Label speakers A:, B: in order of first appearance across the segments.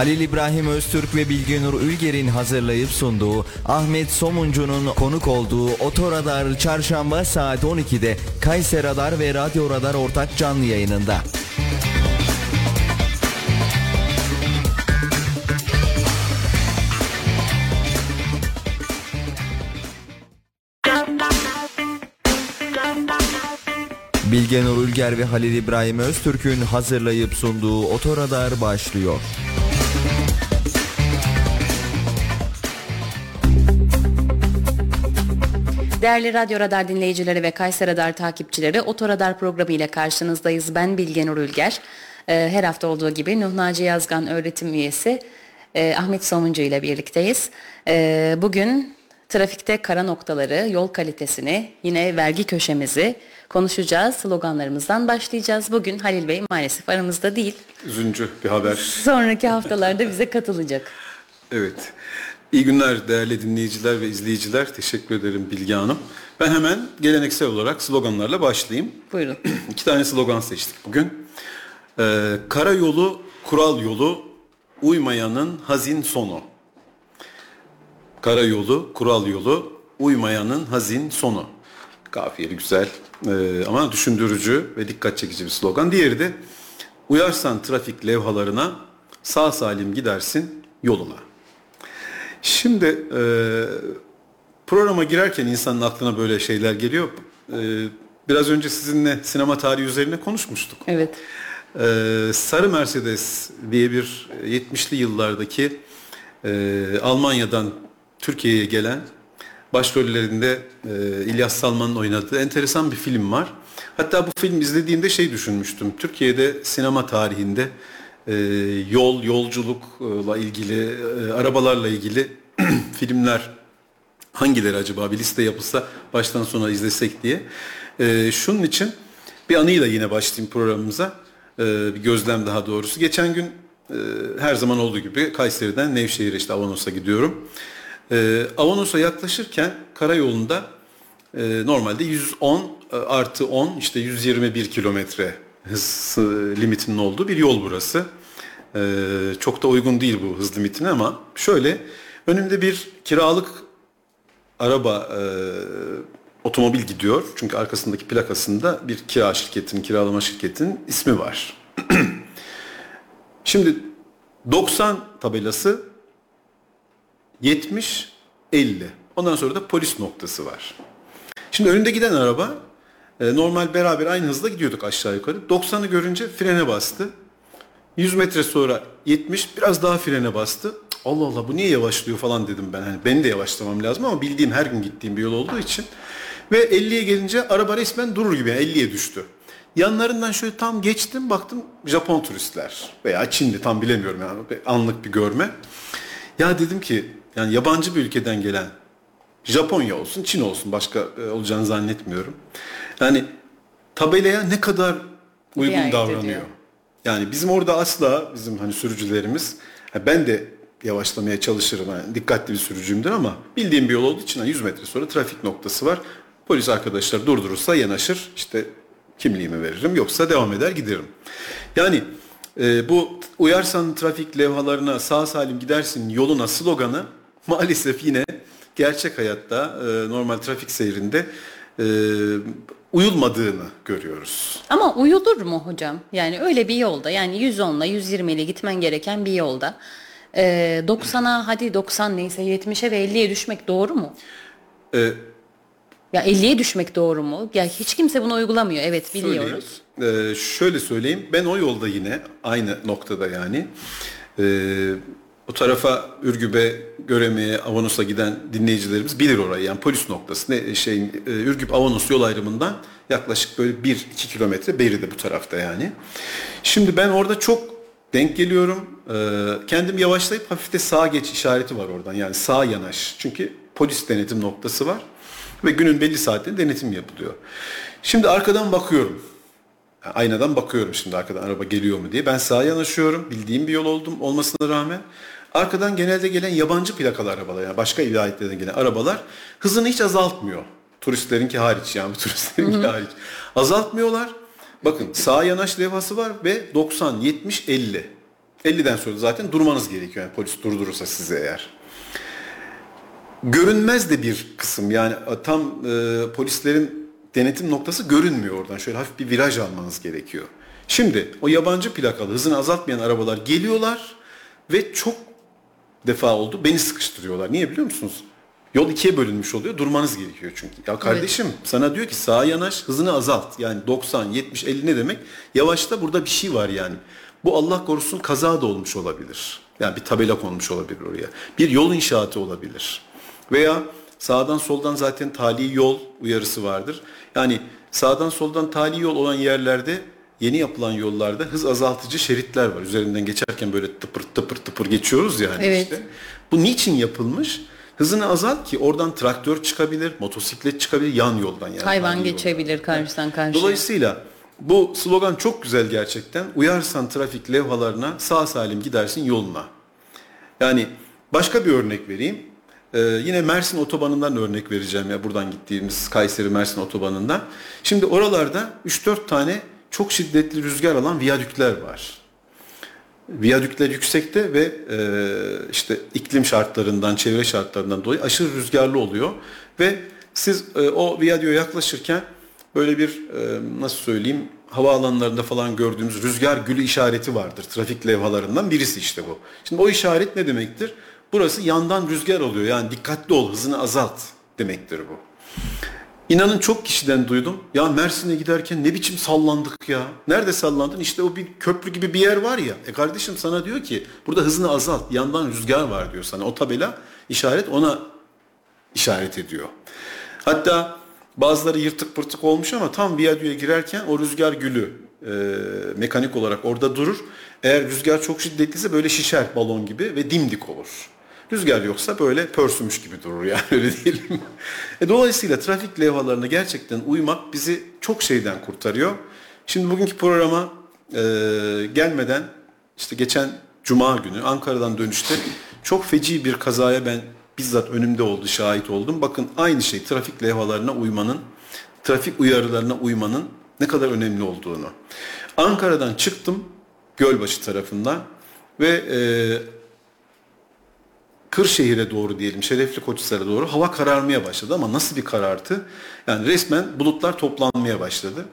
A: Halil İbrahim Öztürk ve Bilginur Ülger'in hazırlayıp sunduğu Ahmet Somuncu'nun konuk olduğu Otoradar çarşamba saat 12'de Kayser Radar ve Radyo Radar ortak canlı yayınında. Bilge Nur Ülger ve Halil İbrahim Öztürk'ün hazırlayıp sunduğu Otoradar başlıyor.
B: Değerli Radyo Radar dinleyicileri ve Kayser Radar takipçileri Otoradar programı ile karşınızdayız. Ben Bilge Nur Ülger. Ee, her hafta olduğu gibi Nuh Naci Yazgan öğretim üyesi e, Ahmet Somuncu ile birlikteyiz. Ee, bugün trafikte kara noktaları, yol kalitesini, yine vergi köşemizi konuşacağız. Sloganlarımızdan başlayacağız. Bugün Halil Bey maalesef aramızda değil.
C: Üzüncü bir haber.
B: Sonraki haftalarda bize katılacak.
C: Evet. İyi günler değerli dinleyiciler ve izleyiciler. Teşekkür ederim Bilge Hanım. Ben hemen geleneksel olarak sloganlarla başlayayım.
B: Buyurun.
C: İki tane slogan seçtik bugün. Ee, karayolu, kural yolu, uymayanın hazin sonu. Karayolu, kural yolu, uymayanın hazin sonu. Kafiyeli güzel ee, ama düşündürücü ve dikkat çekici bir slogan. Diğeri de uyarsan trafik levhalarına sağ salim gidersin yoluna. Şimdi e, programa girerken insanın aklına böyle şeyler geliyor. E, biraz önce sizinle sinema tarihi üzerine konuşmuştuk.
B: Evet.
C: E, Sarı Mercedes diye bir 70'li yıllardaki e, Almanya'dan Türkiye'ye gelen başrollerinde e, İlyas Salman'ın oynadığı enteresan bir film var. Hatta bu film izlediğimde şey düşünmüştüm. Türkiye'de sinema tarihinde e, yol, yolculukla ilgili, e, arabalarla ilgili filmler hangileri acaba bir liste yapılsa baştan sona izlesek diye. E, şunun için bir anıyla yine başlayayım programımıza. E, bir gözlem daha doğrusu. Geçen gün e, her zaman olduğu gibi Kayseri'den Nevşehir'e işte Avanos'a gidiyorum. E, Avanos'a yaklaşırken karayolunda e, normalde 110 e, artı 10 işte 121 kilometre hız limitinin olduğu bir yol burası. E, çok da uygun değil bu hız limitine ama şöyle önümde bir kiralık araba e, otomobil gidiyor. Çünkü arkasındaki plakasında bir kira şirketinin, kiralama şirketinin ismi var. Şimdi 90 tabelası 70 50. Ondan sonra da polis noktası var. Şimdi önünde giden araba e, normal beraber aynı hızla gidiyorduk aşağı yukarı. 90'ı görünce frene bastı. 100 metre sonra 70 biraz daha frene bastı. Allah Allah bu niye yavaşlıyor falan dedim ben. Hani ben de yavaşlamam lazım ama bildiğim her gün gittiğim bir yol olduğu için. Ve 50'ye gelince araba resmen durur gibi yani 50'ye düştü. Yanlarından şöyle tam geçtim baktım Japon turistler veya Çinli tam bilemiyorum yani anlık bir görme. Ya dedim ki yani yabancı bir ülkeden gelen Japonya olsun, Çin olsun başka e, olacağını zannetmiyorum. Yani tabelaya ne kadar uygun
B: Riayet
C: davranıyor.
B: ediyor.
C: Yani bizim orada asla bizim hani sürücülerimiz ben de yavaşlamaya çalışırım. Yani dikkatli bir sürücüyümdür ama bildiğim bir yol olduğu için hani 100 metre sonra trafik noktası var. Polis arkadaşlar durdurursa yanaşır. işte kimliğimi veririm yoksa devam eder giderim. Yani e, bu uyarsan trafik levhalarına sağ salim gidersin yoluna sloganı maalesef yine gerçek hayatta e, normal trafik seyrinde e, uyulmadığını görüyoruz.
B: Ama uyulur mu hocam? Yani öyle bir yolda yani 110 ile 120 ile gitmen gereken bir yolda e, 90'a hadi 90 neyse 70'e ve 50'ye düşmek doğru mu?
C: E,
B: Ya 50'ye düşmek doğru mu? Ya hiç kimse bunu uygulamıyor. Evet biliyoruz.
C: Söyleyeyim. Ee, şöyle söyleyeyim. Ben o yolda yine aynı noktada yani. Ee, o tarafa Ürgüp'e, Göreme'ye, Avanos'a giden dinleyicilerimiz bilir orayı. Yani polis noktası. Ne, şey, e, Ürgüp Avanos yol ayrımından yaklaşık böyle 1-2 kilometre beri de bu tarafta yani. Şimdi ben orada çok denk geliyorum. Ee, kendim yavaşlayıp hafifte sağa geç işareti var oradan. Yani sağ yanaş. Çünkü polis denetim noktası var. Ve günün belli saatinde denetim yapılıyor. Şimdi arkadan bakıyorum. Aynadan bakıyorum şimdi arkadan araba geliyor mu diye. Ben sağa yanaşıyorum. Bildiğim bir yol oldum olmasına rağmen. Arkadan genelde gelen yabancı plakalı arabalar yani başka vilayetlerden gelen arabalar hızını hiç azaltmıyor. Turistlerinki hariç yani turistlerinki hariç. Azaltmıyorlar. Bakın sağ yanaş levhası var ve 90, 70, 50. 50'den sonra zaten durmanız gerekiyor yani polis durdurursa sizi eğer. Görünmez de bir kısım yani tam e, polislerin denetim noktası görünmüyor oradan. Şöyle hafif bir viraj almanız gerekiyor. Şimdi o yabancı plakalı hızını azaltmayan arabalar geliyorlar ve çok defa oldu beni sıkıştırıyorlar. Niye biliyor musunuz? Yol ikiye bölünmüş oluyor. Durmanız gerekiyor çünkü. Ya kardeşim evet. sana diyor ki sağa yanaş hızını azalt. Yani 90, 70, 50 ne demek? Yavaşta burada bir şey var yani. Bu Allah korusun kaza da olmuş olabilir. Yani bir tabela konmuş olabilir oraya. Bir yol inşaatı olabilir. Veya sağdan soldan zaten tali yol uyarısı vardır. Yani sağdan soldan tali yol olan yerlerde yeni yapılan yollarda hız azaltıcı şeritler var. Üzerinden geçerken böyle tıpır tıpır tıpır geçiyoruz yani evet. işte. Bu niçin yapılmış? Hızını azalt ki oradan traktör çıkabilir, motosiklet çıkabilir yan yoldan yani.
B: Hayvan geçebilir yoldan. karşıdan karşıya.
C: Dolayısıyla bu slogan çok güzel gerçekten. Uyarsan trafik levhalarına sağ salim gidersin yoluna. Yani başka bir örnek vereyim. Ee, yine Mersin otobanından örnek vereceğim ya buradan gittiğimiz Kayseri Mersin otobanından. Şimdi oralarda 3-4 tane çok şiddetli rüzgar alan viyadükler var. Viyadükler yüksekte ve e, işte iklim şartlarından, çevre şartlarından dolayı aşırı rüzgarlı oluyor ve siz e, o viyadüğe yaklaşırken böyle bir e, nasıl söyleyeyim havaalanlarında falan gördüğümüz rüzgar gülü işareti vardır. Trafik levhalarından birisi işte bu. Şimdi o işaret ne demektir? Burası yandan rüzgar oluyor. Yani dikkatli ol, hızını azalt demektir bu. İnanın çok kişiden duydum. Ya Mersin'e giderken ne biçim sallandık ya. Nerede sallandın? İşte o bir köprü gibi bir yer var ya. E kardeşim sana diyor ki burada hızını azalt. Yandan rüzgar var diyor sana. O tabela işaret ona işaret ediyor. Hatta bazıları yırtık pırtık olmuş ama tam viyadüğe girerken o rüzgar gülü e, mekanik olarak orada durur. Eğer rüzgar çok şiddetliyse böyle şişer balon gibi ve dimdik olur. Rüzgar yoksa böyle pörsümüş gibi durur yani öyle diyelim. E, dolayısıyla trafik levhalarına gerçekten uymak bizi çok şeyden kurtarıyor. Şimdi bugünkü programa e, gelmeden işte geçen Cuma günü Ankara'dan dönüşte çok feci bir kazaya ben bizzat önümde oldu, şahit oldum. Bakın aynı şey trafik levhalarına uymanın, trafik uyarılarına uymanın ne kadar önemli olduğunu. Ankara'dan çıktım Gölbaşı tarafından ve e, Kırşehir'e doğru diyelim, Şerefli Koçhisar'a doğru hava kararmaya başladı ama nasıl bir karartı? Yani resmen bulutlar toplanmaya başladı.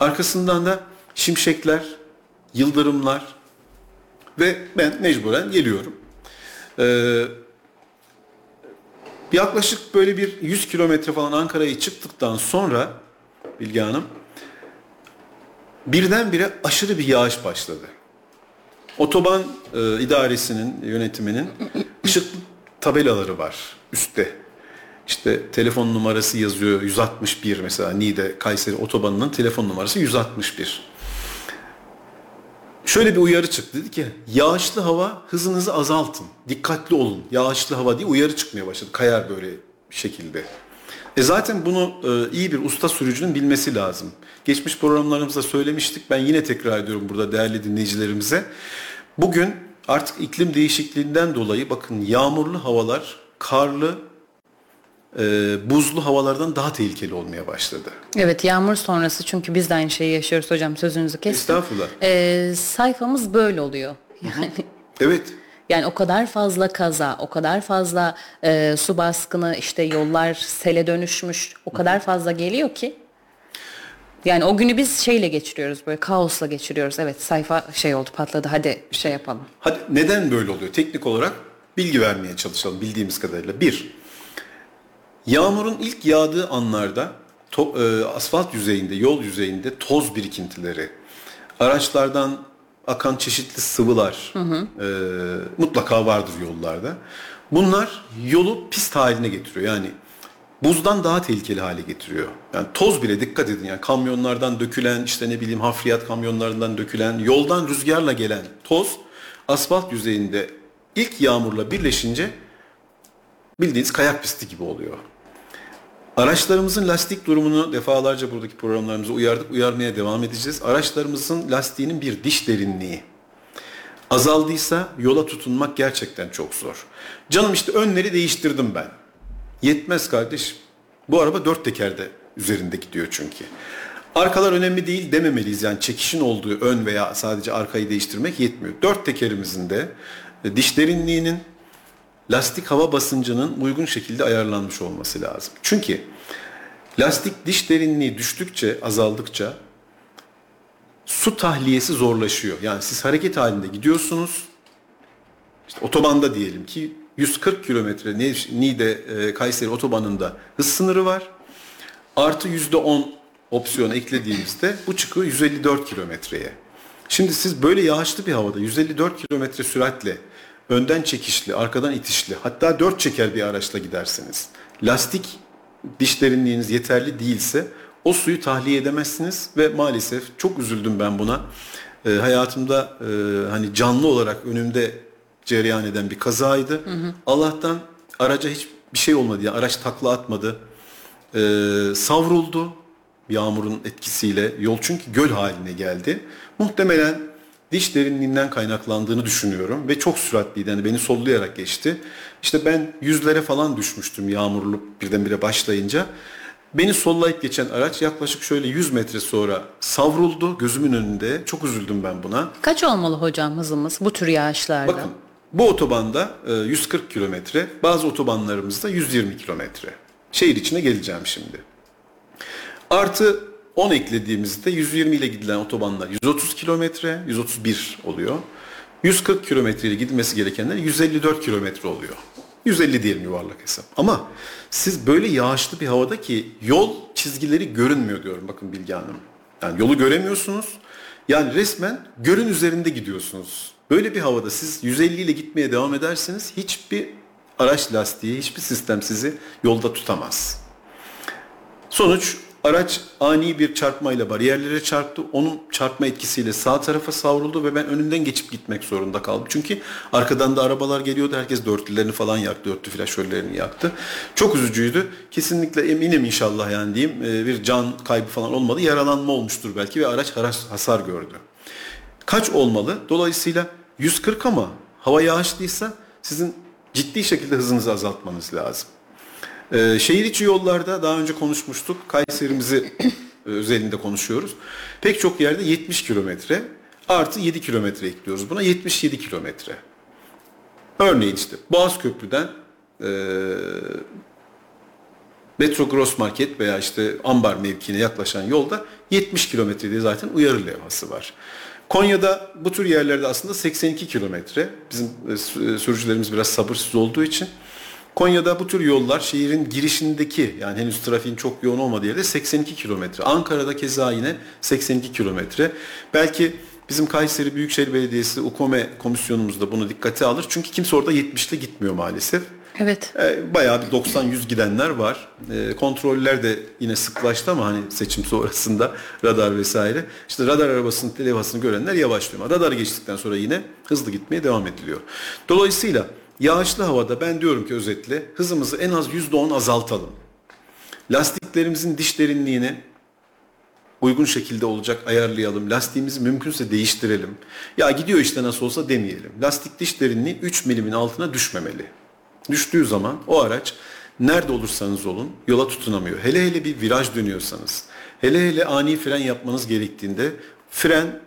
C: Arkasından da şimşekler, yıldırımlar ve ben mecburen geliyorum. Ee, yaklaşık böyle bir 100 kilometre falan Ankara'yı çıktıktan sonra Bilge Hanım birdenbire aşırı bir yağış başladı. Otoban e, idaresinin, yönetiminin ışıklı tabelaları var üstte. İşte telefon numarası yazıyor 161 mesela Niğde Kayseri otobanının telefon numarası 161. Şöyle bir uyarı çıktı dedi ki yağışlı hava hızınızı azaltın. Dikkatli olun. Yağışlı hava diye uyarı çıkmaya başladı. Kayar böyle şekilde. E zaten bunu e, iyi bir usta sürücünün bilmesi lazım. Geçmiş programlarımızda söylemiştik. Ben yine tekrar ediyorum burada değerli dinleyicilerimize. Bugün artık iklim değişikliğinden dolayı bakın yağmurlu havalar, karlı, e, buzlu havalardan daha tehlikeli olmaya başladı.
B: Evet yağmur sonrası çünkü biz de aynı şeyi yaşıyoruz hocam sözünüzü kestim.
C: Estağfurullah.
B: E, sayfamız böyle oluyor. Yani
C: Evet.
B: Yani o kadar fazla kaza, o kadar fazla e, su baskını, işte yollar sele dönüşmüş, o kadar fazla geliyor ki. Yani o günü biz şeyle geçiriyoruz böyle kaosla geçiriyoruz. Evet sayfa şey oldu patladı hadi şey yapalım.
C: Hadi neden böyle oluyor? Teknik olarak bilgi vermeye çalışalım bildiğimiz kadarıyla. Bir, yağmurun ilk yağdığı anlarda to, e, asfalt yüzeyinde, yol yüzeyinde toz birikintileri, araçlardan akan çeşitli sıvılar hı hı. E, mutlaka vardır yollarda. Bunlar yolu pist haline getiriyor. Yani buzdan daha tehlikeli hale getiriyor. Yani toz bile dikkat edin yani kamyonlardan dökülen işte ne bileyim hafriyat kamyonlarından dökülen yoldan rüzgarla gelen toz asfalt yüzeyinde ilk yağmurla birleşince bildiğiniz kayak pisti gibi oluyor. Araçlarımızın lastik durumunu defalarca buradaki programlarımızda uyardık, uyarmaya devam edeceğiz. Araçlarımızın lastiğinin bir diş derinliği azaldıysa yola tutunmak gerçekten çok zor. Canım işte önleri değiştirdim ben. Yetmez kardeş. Bu araba dört tekerde üzerinde gidiyor çünkü. Arkalar önemli değil dememeliyiz. Yani çekişin olduğu ön veya sadece arkayı değiştirmek yetmiyor. Dört tekerimizin de e, diş derinliğinin lastik hava basıncının uygun şekilde ayarlanmış olması lazım. Çünkü lastik diş derinliği düştükçe, azaldıkça su tahliyesi zorlaşıyor. Yani siz hareket halinde gidiyorsunuz. İşte otobanda diyelim ki 140 kilometre Niğde e, Kayseri otobanında hız sınırı var. Artı %10 opsiyon eklediğimizde bu çıkıyor 154 kilometreye. Şimdi siz böyle yağışlı bir havada 154 kilometre süratle önden çekişli, arkadan itişli hatta dört çeker bir araçla giderseniz lastik diş derinliğiniz yeterli değilse o suyu tahliye edemezsiniz ve maalesef çok üzüldüm ben buna. E, hayatımda e, hani canlı olarak önümde cereyan eden bir kazaydı. Hı hı. Allah'tan araca hiç bir şey olmadı. Yani araç takla atmadı. E, savruldu yağmurun etkisiyle. Yol çünkü göl haline geldi. Muhtemelen diş derinliğinden kaynaklandığını düşünüyorum ve çok süratliydi. Yani beni sollayarak geçti. İşte ben yüzlere falan düşmüştüm yağmurlu birdenbire başlayınca. Beni sollayıp geçen araç yaklaşık şöyle 100 metre sonra savruldu gözümün önünde. Çok üzüldüm ben buna.
B: Kaç olmalı hocam hızımız bu tür yağışlarda?
C: Bakın bu otobanda 140 e, kilometre, bazı otobanlarımızda 120 kilometre. Şehir içine geleceğim şimdi. Artı 10 eklediğimizde 120 ile gidilen otobanlar 130 kilometre, 131 oluyor. 140 kilometre ile gidilmesi gerekenler 154 kilometre oluyor. 150 diyelim yuvarlak hesap. Ama siz böyle yağışlı bir havada ki yol çizgileri görünmüyor diyorum bakın Bilge Hanım. Yani yolu göremiyorsunuz. Yani resmen görün üzerinde gidiyorsunuz. Böyle bir havada siz 150 ile gitmeye devam ederseniz hiçbir araç lastiği, hiçbir sistem sizi yolda tutamaz. Sonuç Araç ani bir çarpmayla bariyerlere çarptı. Onun çarpma etkisiyle sağ tarafa savruldu ve ben önünden geçip gitmek zorunda kaldım. Çünkü arkadan da arabalar geliyordu. Herkes dörtlülerini falan yaktı. Dörtlü flaşörlerini yaktı. Çok üzücüydü. Kesinlikle eminim inşallah yani diyeyim e, bir can kaybı falan olmadı. Yaralanma olmuştur belki ve araç hasar gördü. Kaç olmalı? Dolayısıyla 140 ama hava yağışlıysa sizin ciddi şekilde hızınızı azaltmanız lazım. Ee, şehir içi yollarda daha önce konuşmuştuk. Kayserimizi özelinde konuşuyoruz. Pek çok yerde 70 kilometre artı 7 kilometre ekliyoruz. Buna 77 kilometre. Örneğin işte Boğaz Köprü'den e, Metro Gross Market veya işte Ambar mevkiine yaklaşan yolda 70 kilometre diye zaten uyarı levhası var. Konya'da bu tür yerlerde aslında 82 kilometre. Bizim e, sürücülerimiz biraz sabırsız olduğu için Konya'da bu tür yollar şehrin girişindeki yani henüz trafiğin çok yoğun olmadığı yerde 82 kilometre. Ankara'da keza yine 82 kilometre. Belki bizim Kayseri Büyükşehir Belediyesi UKOME komisyonumuz da bunu dikkate alır. Çünkü kimse orada 70'te gitmiyor maalesef.
B: Evet.
C: E, bayağı bir 90-100 gidenler var. E, kontroller de yine sıklaştı ama hani seçim sonrasında radar vesaire. İşte radar arabasının levhasını görenler yavaşlıyor. Radar geçtikten sonra yine hızlı gitmeye devam ediliyor. Dolayısıyla Yağışlı havada ben diyorum ki özetle hızımızı en az %10 azaltalım. Lastiklerimizin diş derinliğini uygun şekilde olacak ayarlayalım. Lastiğimizi mümkünse değiştirelim. Ya gidiyor işte nasıl olsa demeyelim. Lastik diş derinliği 3 milimin altına düşmemeli. Düştüğü zaman o araç nerede olursanız olun yola tutunamıyor. Hele hele bir viraj dönüyorsanız, hele hele ani fren yapmanız gerektiğinde fren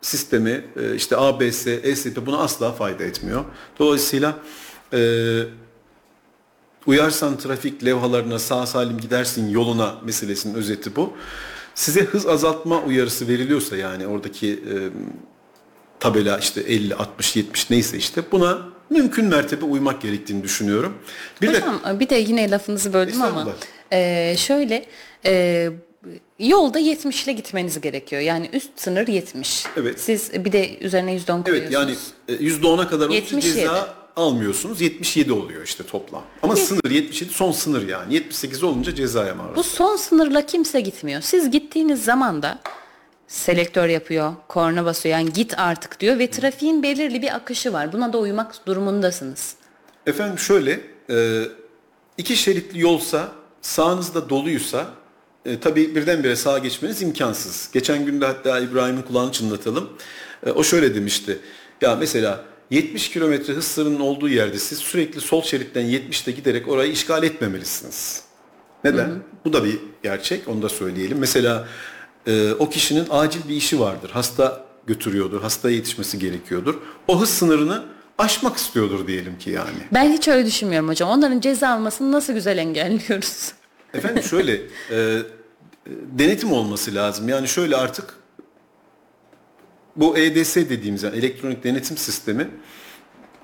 C: sistemi e, işte ABS, ESP buna asla fayda etmiyor. Dolayısıyla e, uyarsan trafik levhalarına sağ salim gidersin yoluna meselesinin özeti bu. Size hız azaltma uyarısı veriliyorsa yani oradaki e, tabela işte 50, 60, 70 neyse işte buna mümkün mertebe uymak gerektiğini düşünüyorum.
B: Bir Hocam de, bir de yine lafınızı böldüm ama e, şöyle e, yolda 70 ile gitmeniz gerekiyor. Yani üst sınır 70.
C: Evet.
B: Siz bir de üzerine %10 koyuyorsunuz.
C: Evet yani %10'a e, kadar olunca ceza almıyorsunuz. 77 oluyor işte toplam. Ama Yet- sınır 77 son sınır yani. 78 olunca cezaya maruz.
B: Bu son sınırla kimse gitmiyor. Siz gittiğiniz zaman da selektör yapıyor, korna basıyor. Yani git artık diyor ve trafiğin belirli bir akışı var. Buna da uymak durumundasınız.
C: Efendim şöyle, e, iki şeritli yolsa, sağınızda doluysa e, tabii birdenbire sağa geçmeniz imkansız. Geçen günde hatta İbrahim'in kulağını çınlatalım. E, o şöyle demişti. Ya mesela 70 kilometre hız sınırının olduğu yerde siz sürekli sol şeritten 70'te giderek orayı işgal etmemelisiniz. Neden? Bu da bir gerçek. Onu da söyleyelim. Mesela e, o kişinin acil bir işi vardır. Hasta götürüyordur. Hastaya yetişmesi gerekiyordur. O hız sınırını aşmak istiyordur diyelim ki yani.
B: Ben hiç öyle düşünmüyorum hocam. Onların ceza almasını nasıl güzel engelliyoruz?
C: Efendim şöyle e, denetim olması lazım. Yani şöyle artık bu EDS dediğimiz yani elektronik denetim sistemi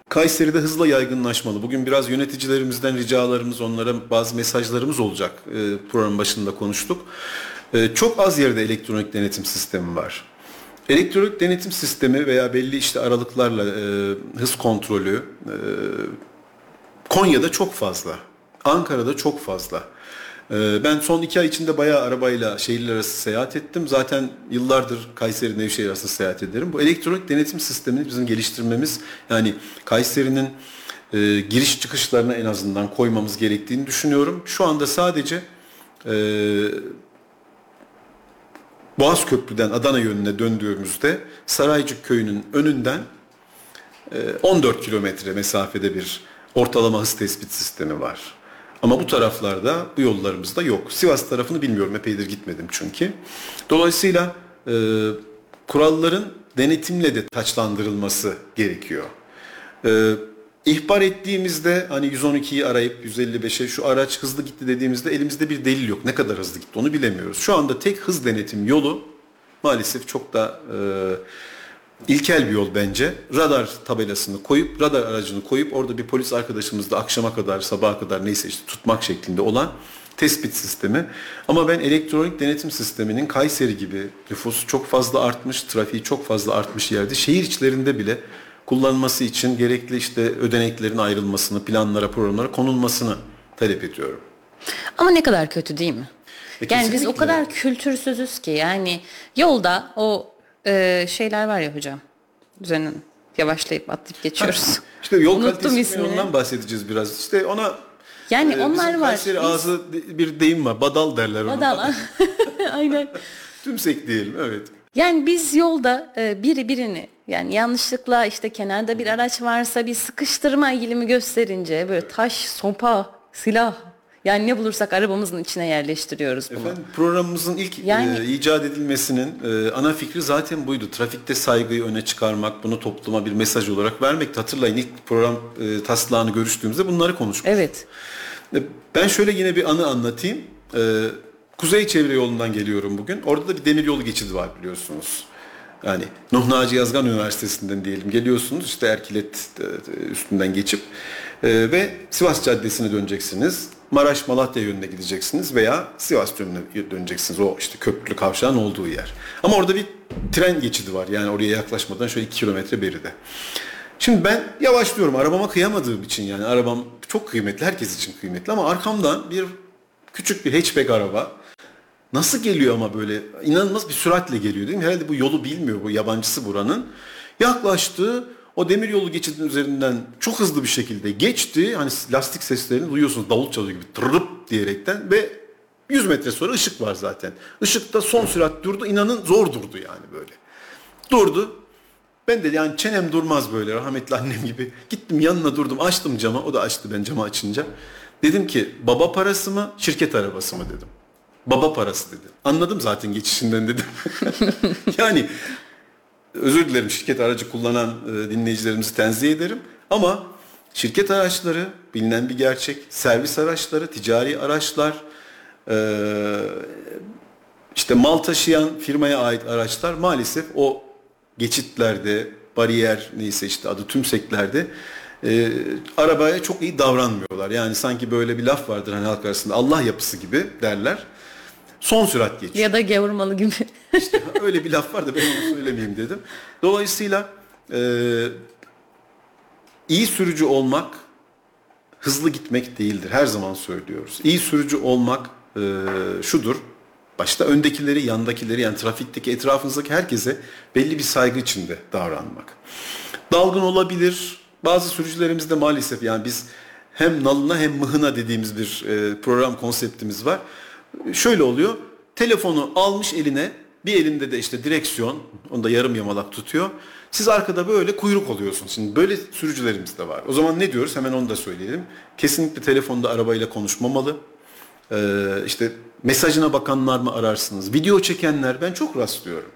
C: Kayseri'de hızla yaygınlaşmalı. Bugün biraz yöneticilerimizden ricalarımız, onlara bazı mesajlarımız olacak. E, programın başında konuştuk. E, çok az yerde elektronik denetim sistemi var. Elektronik denetim sistemi veya belli işte aralıklarla e, hız kontrolü e, Konya'da çok fazla. Ankara'da çok fazla. Ee, Ben son iki ay içinde bayağı arabayla şehirler arası seyahat ettim. Zaten yıllardır Kayseri Nevşehir arası seyahat ederim. Bu elektronik denetim sistemini bizim geliştirmemiz yani Kayseri'nin e, giriş çıkışlarına en azından koymamız gerektiğini düşünüyorum. Şu anda sadece e, Boğaz Köprü'den Adana yönüne döndüğümüzde Saraycık Köyü'nün önünden e, 14 kilometre mesafede bir ortalama hız tespit sistemi var. Ama bu taraflarda bu yollarımızda yok. Sivas tarafını bilmiyorum epeydir gitmedim çünkü. Dolayısıyla e, kuralların denetimle de taçlandırılması gerekiyor. E, ihbar ettiğimizde hani 112'yi arayıp 155'e şu araç hızlı gitti dediğimizde elimizde bir delil yok. Ne kadar hızlı gitti onu bilemiyoruz. Şu anda tek hız denetim yolu maalesef çok da e, ilkel bir yol bence. Radar tabelasını koyup, radar aracını koyup orada bir polis arkadaşımız da akşama kadar, sabaha kadar neyse işte tutmak şeklinde olan tespit sistemi. Ama ben elektronik denetim sisteminin Kayseri gibi nüfusu çok fazla artmış, trafiği çok fazla artmış yerde şehir içlerinde bile kullanılması için gerekli işte ödeneklerin ayrılmasını, planlara, programlara konulmasını talep ediyorum.
B: Ama ne kadar kötü değil mi?
C: E,
B: yani biz o kadar kültürsüzüz ki yani yolda o e, şeyler var ya hocam. Üzerinden yavaşlayıp atlayıp geçiyoruz.
C: İşte yol kalitesi
B: ismini.
C: ondan bahsedeceğiz biraz. İşte ona
B: Yani
C: e,
B: onlar var.
C: Kayseri ağzı bir deyim var. Badal derler ona.
B: Badal. Aynen.
C: Tümsek diyelim evet.
B: Yani biz yolda e, biri birini yani yanlışlıkla işte kenarda bir araç varsa bir sıkıştırma eğilimi gösterince böyle taş, sopa, silah yani ne bulursak arabamızın içine yerleştiriyoruz bunu.
C: Efendim programımızın ilk
B: Yani-
C: e, icat edilmesinin e, ana fikri zaten buydu. Trafikte saygıyı öne çıkarmak, bunu topluma bir mesaj olarak vermek. Hatırlayın ilk program e, taslağını görüştüğümüzde bunları konuşmuştuk.
B: Evet.
C: E, Ben şöyle yine bir anı anlatayım. E, Kuzey Çevre Yolu'ndan geliyorum bugün. Orada da bir demir yolu geçidi var biliyorsunuz. Yani Nuh Naci Yazgan Üniversitesi'nden diyelim geliyorsunuz işte Erkilet e, üstünden geçip e, ve Sivas Caddesi'ne döneceksiniz. Maraş Malatya yönüne gideceksiniz veya Sivas yönüne döneceksiniz. O işte köprülü kavşağın olduğu yer. Ama orada bir tren geçidi var. Yani oraya yaklaşmadan şöyle 2 kilometre beride. Şimdi ben yavaşlıyorum arabama kıyamadığım için yani arabam çok kıymetli herkes için kıymetli ama arkamdan bir küçük bir hatchback araba nasıl geliyor ama böyle inanılmaz bir süratle geliyor değil mi? Herhalde bu yolu bilmiyor bu yabancısı buranın. Yaklaştı o demir yolu geçidinin üzerinden çok hızlı bir şekilde geçti. Hani lastik seslerini duyuyorsunuz davul çalıyor gibi tırıp diyerekten ve 100 metre sonra ışık var zaten. Işıkta son sürat durdu inanın zor durdu yani böyle. Durdu. Ben de yani çenem durmaz böyle rahmetli annem gibi. Gittim yanına durdum açtım camı. O da açtı ben camı açınca. Dedim ki baba parası mı şirket arabası mı dedim. Baba parası dedi. Anladım zaten geçişinden dedim. yani özür dilerim şirket aracı kullanan e, dinleyicilerimizi tenzih ederim. Ama şirket araçları bilinen bir gerçek. Servis araçları, ticari araçlar, e, işte mal taşıyan firmaya ait araçlar maalesef o geçitlerde, bariyer neyse işte adı tümseklerde e, arabaya çok iyi davranmıyorlar. Yani sanki böyle bir laf vardır hani halk arasında Allah yapısı gibi derler. Son sürat geçiyor.
B: Ya da gavurmalı gibi.
C: İşte öyle bir laf var da ben onu söylemeyeyim dedim. Dolayısıyla e, iyi sürücü olmak hızlı gitmek değildir. Her zaman söylüyoruz. İyi sürücü olmak e, şudur. Başta öndekileri, yandakileri yani trafikteki etrafınızdaki herkese belli bir saygı içinde davranmak. Dalgın olabilir. Bazı sürücülerimizde maalesef yani biz hem nalına hem mıhına dediğimiz bir e, program konseptimiz var. Şöyle oluyor. Telefonu almış eline bir elinde de işte direksiyon, onu da yarım yamalak tutuyor. Siz arkada böyle kuyruk oluyorsunuz. Şimdi böyle sürücülerimiz de var. O zaman ne diyoruz? Hemen onu da söyleyelim. Kesinlikle telefonda arabayla konuşmamalı. Ee, işte mesajına bakanlar mı ararsınız? Video çekenler ben çok rastlıyorum.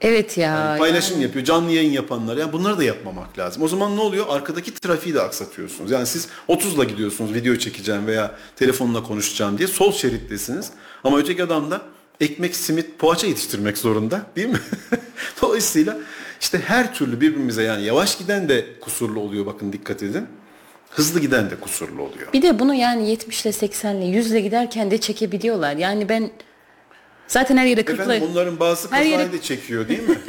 B: Evet ya.
C: Yani paylaşım
B: yani.
C: yapıyor, canlı yayın yapanlar. Yani bunları da yapmamak lazım. O zaman ne oluyor? Arkadaki trafiği de aksatıyorsunuz. Yani siz 30'la gidiyorsunuz video çekeceğim veya telefonla konuşacağım diye sol şerittesiniz. Ama öteki adam da ekmek, simit, poğaça yetiştirmek zorunda değil mi? Dolayısıyla işte her türlü birbirimize yani yavaş giden de kusurlu oluyor bakın dikkat edin. Hızlı giden de kusurlu oluyor.
B: Bir de bunu yani 70 ile 80 ile 100 ile giderken de çekebiliyorlar. Yani ben zaten her yere 40
C: Efendim onların bazı
B: Her
C: kazayı
B: yere-
C: da çekiyor değil mi?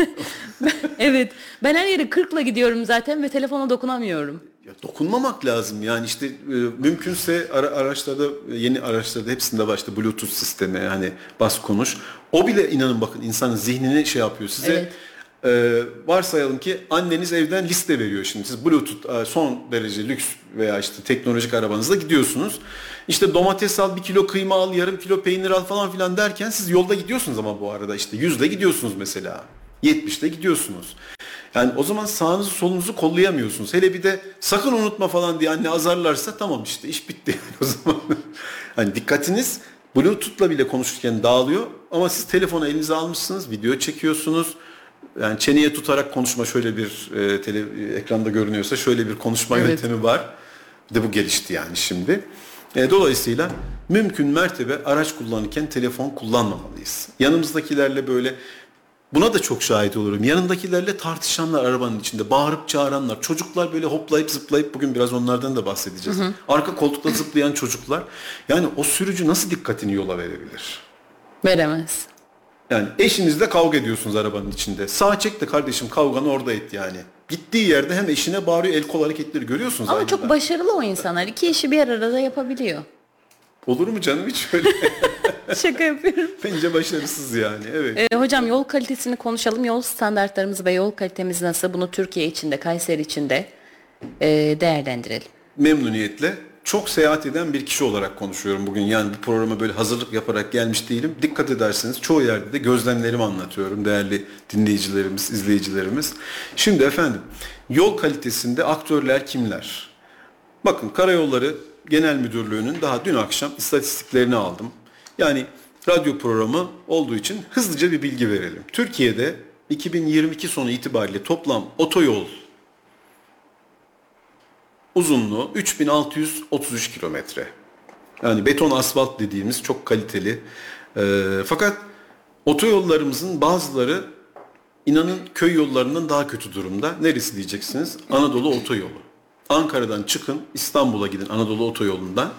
B: Evet. Ben her yere 40 ile gidiyorum zaten ve telefona dokunamıyorum.
C: Ya dokunmamak lazım yani işte e, mümkünse ara, araçlarda yeni araçlarda hepsinde işte bluetooth sistemi hani bas konuş. O bile inanın bakın insanın zihnini şey yapıyor size.
B: Evet.
C: E, varsayalım ki anneniz evden liste veriyor şimdi siz bluetooth e, son derece lüks veya işte teknolojik arabanızla gidiyorsunuz. İşte domates al bir kilo kıyma al yarım kilo peynir al falan filan derken siz yolda gidiyorsunuz ama bu arada işte yüzde gidiyorsunuz mesela. 70'te gidiyorsunuz. Yani o zaman sağınızı solunuzu kollayamıyorsunuz. Hele bir de sakın unutma falan diye anne azarlarsa tamam işte iş bitti yani o zaman. hani dikkatiniz Bluetooth'la bile konuşurken dağılıyor ama siz telefonu elinize almışsınız, video çekiyorsunuz. Yani çeneye tutarak konuşma şöyle bir e, tele, ekranda görünüyorsa şöyle bir konuşma
B: Evet.
C: yöntemi var. Bir de bu gelişti yani şimdi. E, dolayısıyla mümkün mertebe araç kullanırken telefon kullanmamalıyız. Yanımızdakilerle böyle Buna da çok şahit olurum. Yanındakilerle tartışanlar arabanın içinde, bağırıp çağıranlar, çocuklar böyle hoplayıp zıplayıp bugün biraz onlardan da bahsedeceğiz. Arka koltukta zıplayan çocuklar. Yani o sürücü nasıl dikkatini yola verebilir?
B: Veremez.
C: Yani eşinizle kavga ediyorsunuz arabanın içinde. Sağ çek de kardeşim kavganı orada et yani. Gittiği yerde hem eşine bağırıyor el kol hareketleri görüyorsunuz
B: Ama çok
C: anda.
B: başarılı o insanlar. İki işi bir arada yapabiliyor.
C: Olur mu canım hiç öyle?
B: Şaka yapıyorum.
C: Bence başarısız yani evet.
B: Ee, hocam yol kalitesini konuşalım. Yol standartlarımız ve yol kalitemiz nasıl? Bunu Türkiye içinde, Kayseri içinde e, değerlendirelim.
C: memnuniyetle çok seyahat eden bir kişi olarak konuşuyorum bugün. Yani bu programa böyle hazırlık yaparak gelmiş değilim. Dikkat ederseniz çoğu yerde de gözlemlerimi anlatıyorum değerli dinleyicilerimiz, izleyicilerimiz. Şimdi efendim yol kalitesinde aktörler kimler? Bakın Karayolları Genel Müdürlüğü'nün daha dün akşam istatistiklerini aldım. Yani radyo programı olduğu için hızlıca bir bilgi verelim. Türkiye'de 2022 sonu itibariyle toplam otoyol uzunluğu 3633 kilometre. Yani beton asfalt dediğimiz çok kaliteli. Ee, fakat otoyollarımızın bazıları inanın köy yollarından daha kötü durumda. Neresi diyeceksiniz? Anadolu otoyolu. Ankara'dan çıkın İstanbul'a gidin Anadolu otoyolundan.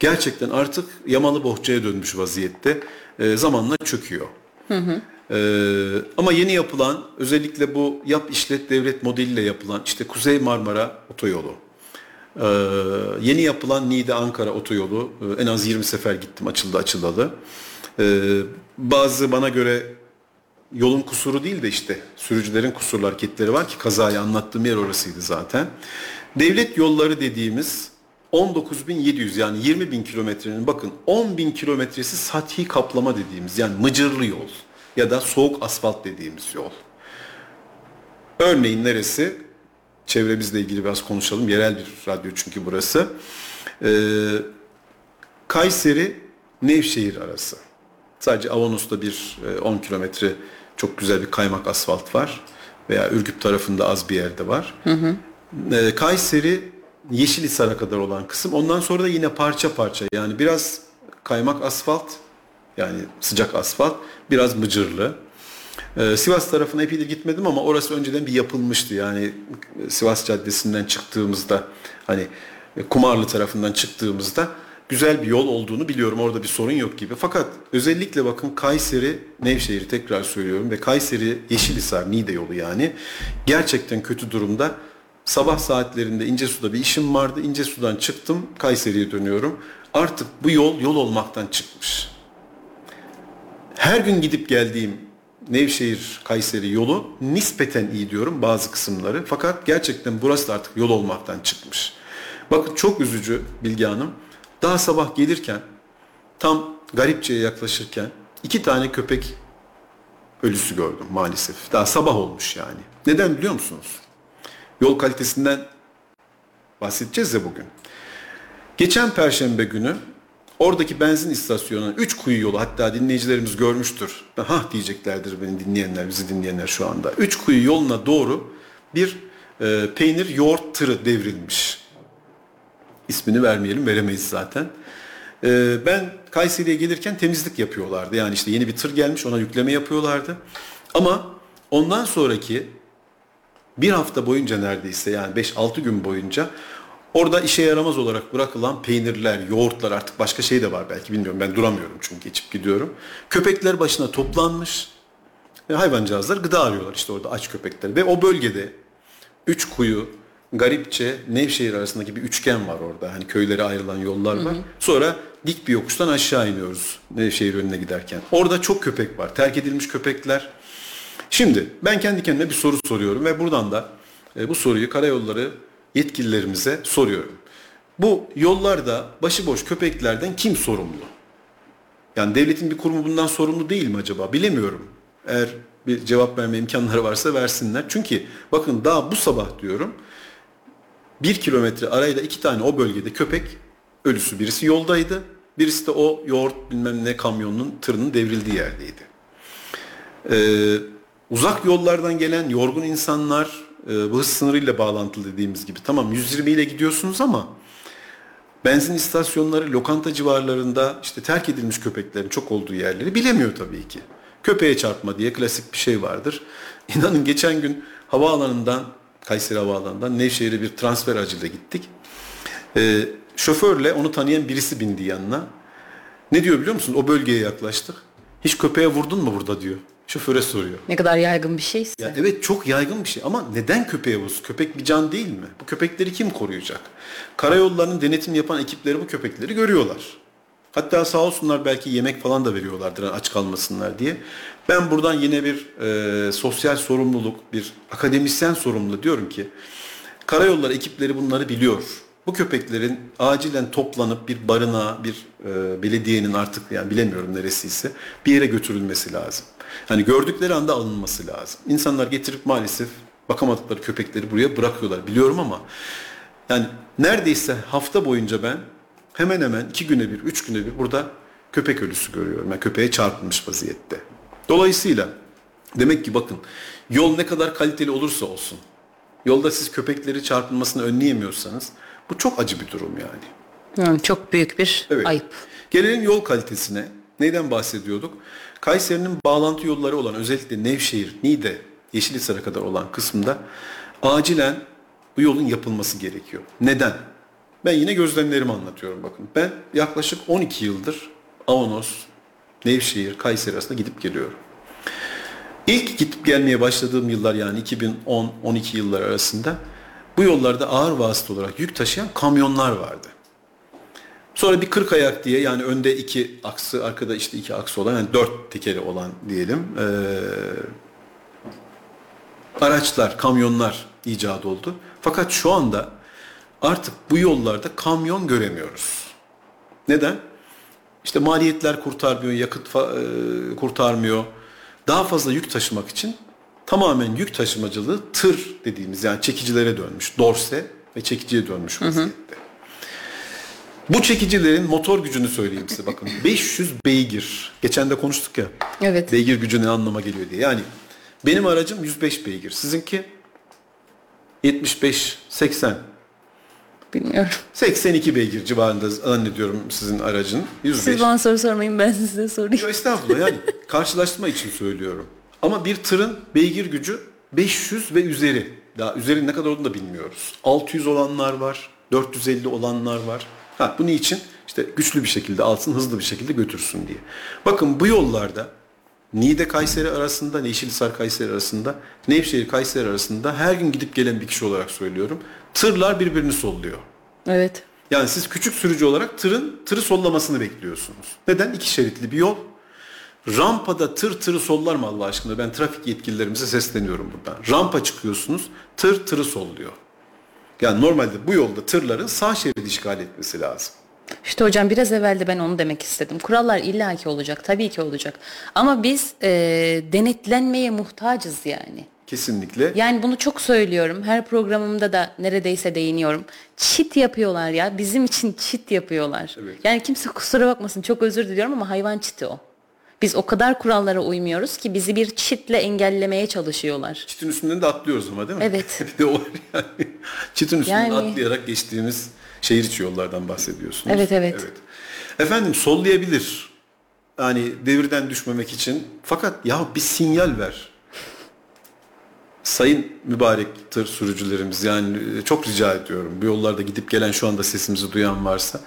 C: Gerçekten artık yamalı bohçaya dönmüş vaziyette. Ee, zamanla çöküyor. Ee, ama yeni yapılan özellikle bu yap işlet devlet modeliyle yapılan işte Kuzey Marmara otoyolu. Ee, yeni yapılan Niğde Ankara otoyolu e, en az 20 sefer gittim açıldı açılalı. Ee, bazı bana göre yolun kusuru değil de işte sürücülerin kusurlu hareketleri var ki kazayı anlattığım yer orasıydı zaten. Devlet yolları dediğimiz 19.700 yani 20 bin kilometrenin bakın 10 bin kilometresi sathi kaplama dediğimiz yani mıcırlı yol ya da soğuk asfalt dediğimiz yol. Örneğin neresi? Çevremizle ilgili biraz konuşalım. Yerel bir radyo çünkü burası. Ee, Kayseri Nevşehir arası. Sadece Avanos'ta bir e, 10 kilometre çok güzel bir kaymak asfalt var. Veya Ürgüp tarafında az bir yerde var. Ee, Kayseri Yeşilhisar'a kadar olan kısım. Ondan sonra da yine parça parça yani biraz kaymak asfalt yani sıcak asfalt biraz mıcırlı. Ee, Sivas tarafına epeydir gitmedim ama orası önceden bir yapılmıştı. Yani e, Sivas Caddesi'nden çıktığımızda hani e, Kumarlı tarafından çıktığımızda güzel bir yol olduğunu biliyorum. Orada bir sorun yok gibi. Fakat özellikle bakın Kayseri, Nevşehir'i tekrar söylüyorum ve Kayseri Yeşilhisar Niğde yolu yani gerçekten kötü durumda. Sabah saatlerinde İncesu'da bir işim vardı. İncesu'dan çıktım Kayseri'ye dönüyorum. Artık bu yol yol olmaktan çıkmış. Her gün gidip geldiğim Nevşehir Kayseri yolu nispeten iyi diyorum bazı kısımları. Fakat gerçekten burası da artık yol olmaktan çıkmış. Bakın çok üzücü Bilge Hanım. Daha sabah gelirken tam Garipçe'ye yaklaşırken iki tane köpek ölüsü gördüm maalesef. Daha sabah olmuş yani. Neden biliyor musunuz? Yol kalitesinden bahsedeceğiz ya bugün. Geçen perşembe günü Oradaki benzin istasyonunun 3 kuyu yolu hatta dinleyicilerimiz görmüştür. Ha diyeceklerdir beni dinleyenler, bizi dinleyenler şu anda. 3 kuyu yoluna doğru bir e, peynir yoğurt tırı devrilmiş. İsmini vermeyelim, veremeyiz zaten. E, ben Kayseri'ye gelirken temizlik yapıyorlardı. Yani işte yeni bir tır gelmiş ona yükleme yapıyorlardı. Ama ondan sonraki bir hafta boyunca neredeyse yani 5-6 gün boyunca orada işe yaramaz olarak bırakılan peynirler, yoğurtlar artık başka şey de var belki bilmiyorum. Ben duramıyorum çünkü geçip gidiyorum. Köpekler başına toplanmış. Ve hayvancağızlar gıda arıyorlar işte orada aç köpekler. Ve o bölgede üç kuyu, Garipçe, Nevşehir arasındaki bir üçgen var orada. Hani köylere ayrılan yollar var. Hı hı. Sonra dik bir yokuştan aşağı iniyoruz Nevşehir önüne giderken. Orada çok köpek var. Terk edilmiş köpekler. Şimdi ben kendi kendime bir soru soruyorum ve buradan da e, bu soruyu karayolları yetkililerimize soruyorum. Bu yollarda başıboş köpeklerden kim sorumlu? Yani devletin bir kurumu bundan sorumlu değil mi acaba? Bilemiyorum. Eğer bir cevap verme imkanları varsa versinler. Çünkü bakın daha bu sabah diyorum bir kilometre arayla iki tane o bölgede köpek ölüsü birisi yoldaydı. Birisi de o yoğurt bilmem ne kamyonunun tırının devrildiği yerdeydi. Ee, uzak yollardan gelen yorgun insanlar e, bu hız sınırıyla bağlantılı dediğimiz gibi tamam 120 ile gidiyorsunuz ama benzin istasyonları, lokanta civarlarında işte terk edilmiş köpeklerin çok olduğu yerleri bilemiyor tabii ki. Köpeğe çarpma diye klasik bir şey vardır. İnanın geçen gün havaalanından, Kayseri Havaalanı'ndan Nevşehir'e bir transfer aracıyla gittik. Ee, şoförle onu tanıyan birisi bindi yanına. Ne diyor biliyor musun? O bölgeye yaklaştık. Hiç köpeğe vurdun mu burada diyor. Şoföre soruyor.
B: Ne kadar yaygın bir şeyse.
C: Ya evet çok yaygın bir şey ama neden köpeğe vursun? Köpek bir can değil mi? Bu köpekleri kim koruyacak? Karayollarının denetim yapan ekipleri bu köpekleri görüyorlar. Hatta sağ olsunlar belki yemek falan da veriyorlardır aç kalmasınlar diye. Ben buradan yine bir e, sosyal sorumluluk, bir akademisyen sorumlu diyorum ki karayolları ekipleri bunları biliyor. Bu köpeklerin acilen toplanıp bir barınağa, bir e, belediyenin artık yani bilemiyorum neresiyse bir yere götürülmesi lazım. Hani gördükleri anda alınması lazım. İnsanlar getirip maalesef bakamadıkları köpekleri buraya bırakıyorlar. Biliyorum ama yani neredeyse hafta boyunca ben hemen hemen iki güne bir, üç güne bir burada köpek ölüsü görüyorum. Yani köpeğe çarpılmış vaziyette. Dolayısıyla demek ki bakın yol ne kadar kaliteli olursa olsun yolda siz köpekleri çarpılmasını önleyemiyorsanız bu çok acı bir durum yani.
B: Yani çok büyük bir evet. ayıp.
C: Gelelim yol kalitesine. Neyden bahsediyorduk? Kayseri'nin bağlantı yolları olan özellikle Nevşehir, Niğde, Yeşilhisar'a kadar olan kısımda acilen bu yolun yapılması gerekiyor. Neden? Ben yine gözlemlerimi anlatıyorum bakın. Ben yaklaşık 12 yıldır Avanos, Nevşehir, Kayseri arasında gidip geliyorum. İlk gidip gelmeye başladığım yıllar yani 2010-12 yıllar arasında bu yollarda ağır vasıta olarak yük taşıyan kamyonlar vardı. Sonra bir 40 ayak diye yani önde iki aksı arkada işte iki aksı olan yani dört tekeri olan diyelim ee, araçlar, kamyonlar icat oldu. Fakat şu anda artık bu yollarda kamyon göremiyoruz. Neden? İşte maliyetler kurtarmıyor, yakıt kurtarmıyor. Daha fazla yük taşımak için tamamen yük taşımacılığı tır dediğimiz yani çekicilere dönmüş. Dorse ve çekiciye dönmüş vaziyette. Hı hı. Bu çekicilerin motor gücünü söyleyeyim size bakın. 500 beygir. Geçen de konuştuk ya.
B: Evet.
C: Beygir gücü ne anlama geliyor diye. Yani benim aracım 105 beygir. Sizinki 75, 80.
B: Bilmiyorum.
C: 82 beygir civarında zannediyorum sizin aracın. 105.
B: Siz bana soru sormayın ben size sorayım.
C: Yok estağfurullah yani karşılaştırma için söylüyorum. Ama bir tırın beygir gücü 500 ve üzeri. Daha üzeri ne kadar olduğunu da bilmiyoruz. 600 olanlar var, 450 olanlar var. Ha, bu niçin? İşte güçlü bir şekilde alsın, hızlı bir şekilde götürsün diye. Bakın bu yollarda Niğde Kayseri arasında, Yeşilhisar Kayseri arasında, Nevşehir Kayseri arasında her gün gidip gelen bir kişi olarak söylüyorum. Tırlar birbirini solluyor.
B: Evet.
C: Yani siz küçük sürücü olarak tırın tırı sollamasını bekliyorsunuz. Neden? İki şeritli bir yol. Rampada tır tırı sollar mı Allah aşkına? Ben trafik yetkililerimize sesleniyorum buradan. Rampa çıkıyorsunuz, tır tırı solluyor. Yani normalde bu yolda tırların sağ şeridi işgal etmesi lazım.
B: İşte hocam biraz evvel de ben onu demek istedim. Kurallar illaki olacak, tabii ki olacak. Ama biz e, denetlenmeye muhtacız yani.
C: Kesinlikle.
B: Yani bunu çok söylüyorum. Her programımda da neredeyse değiniyorum. Çit yapıyorlar ya. Bizim için çit yapıyorlar.
C: Evet.
B: Yani kimse kusura bakmasın çok özür diliyorum ama hayvan çiti o. Biz o kadar kurallara uymuyoruz ki bizi bir çitle engellemeye çalışıyorlar.
C: Çitin üstünden de atlıyoruz ama değil mi?
B: Evet.
C: bir de o yani. Çitin üstünden
B: Yani-
C: atlayarak geçtiğimiz şehir içi yollardan bahsediyorsunuz.
B: Evet, evet.
C: Efendim sollayabilir. Yani devirden düşmemek için. Fakat ya bir sinyal ver. Sayın mübarek tır sürücülerimiz yani e, çok rica ediyorum. Bu yollarda gidip gelen şu anda sesimizi duyan varsa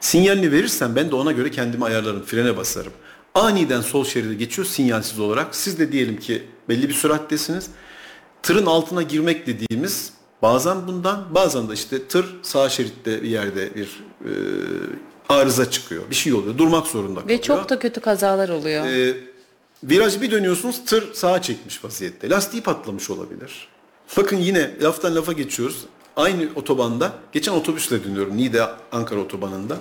C: sinyalini verirsen ben de ona göre kendimi ayarlarım, frene basarım. Aniden sol şeride geçiyor sinyalsiz olarak. Siz de diyelim ki belli bir sürattesiniz. Tırın altına girmek dediğimiz bazen bundan bazen de işte tır sağ şeritte bir yerde bir e, arıza çıkıyor. Bir şey oluyor. Durmak zorunda kalıyor.
B: Ve çok da kötü kazalar oluyor.
C: Ee, virajı bir dönüyorsunuz tır sağa çekmiş vaziyette. Lastiği patlamış olabilir. Bakın yine laftan lafa geçiyoruz. Aynı otobanda geçen otobüsle dönüyorum Niğde Ankara otobanında.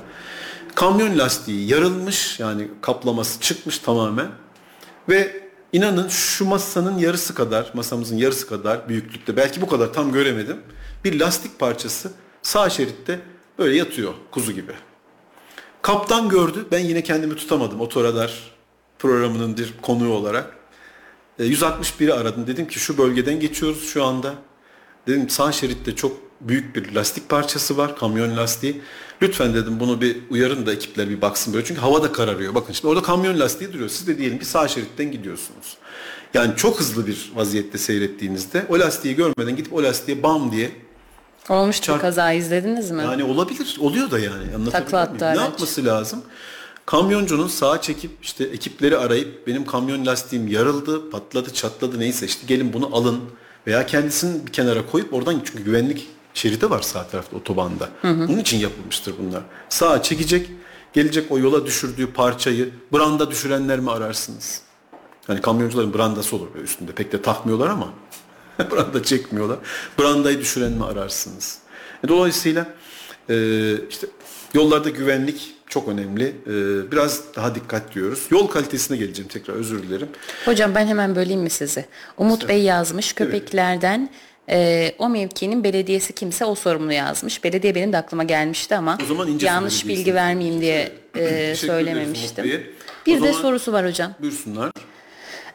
C: Kamyon lastiği yarılmış yani kaplaması çıkmış tamamen. Ve inanın şu masanın yarısı kadar masamızın yarısı kadar büyüklükte belki bu kadar tam göremedim. Bir lastik parçası sağ şeritte böyle yatıyor kuzu gibi. Kaptan gördü. Ben yine kendimi tutamadım. Otoradar programının bir konuğu olarak. E, 161'i aradım. Dedim ki şu bölgeden geçiyoruz şu anda. Dedim sağ şeritte çok büyük bir lastik parçası var. Kamyon lastiği. Lütfen dedim bunu bir uyarın da ekipler bir baksın böyle. Çünkü hava da kararıyor. Bakın şimdi orada kamyon lastiği duruyor. Siz de diyelim ki sağ şeritten gidiyorsunuz. Yani çok hızlı bir vaziyette seyrettiğinizde o lastiği görmeden gidip o lastiğe bam diye
B: Olmuştu
C: çarp-
B: kaza izlediniz mi?
C: yani olabilir. Oluyor da yani. Anlatabiliyor muyum? Ne
B: araç.
C: yapması lazım? Kamyoncunun sağa çekip işte ekipleri arayıp benim kamyon lastiğim yarıldı, patladı, çatladı neyse işte gelin bunu alın veya kendisini bir kenara koyup oradan çünkü güvenlik şeridi var sağ tarafta otobanda. Bunun için yapılmıştır bunlar. Sağa çekecek, gelecek o yola düşürdüğü parçayı branda düşürenler mi ararsınız? Hani kamyoncuların brandası olur böyle üstünde. Pek de takmıyorlar ama branda çekmiyorlar. Brandayı düşüren mi ararsınız? E, Dolayısıyla e, işte yollarda güvenlik çok önemli. E, biraz daha dikkat diyoruz. Yol kalitesine geleceğim tekrar özür dilerim.
B: Hocam ben hemen böleyim mi sizi? Umut Bey yazmış köpeklerden e, o mevkinin belediyesi kimse o sorumlu yazmış. Belediye benim de aklıma gelmişti ama
C: O zaman
B: yanlış bilgi vermeyeyim diye e, söylememiştim. Bir
C: O
B: de sorusu var hocam.
C: Buyursunlar.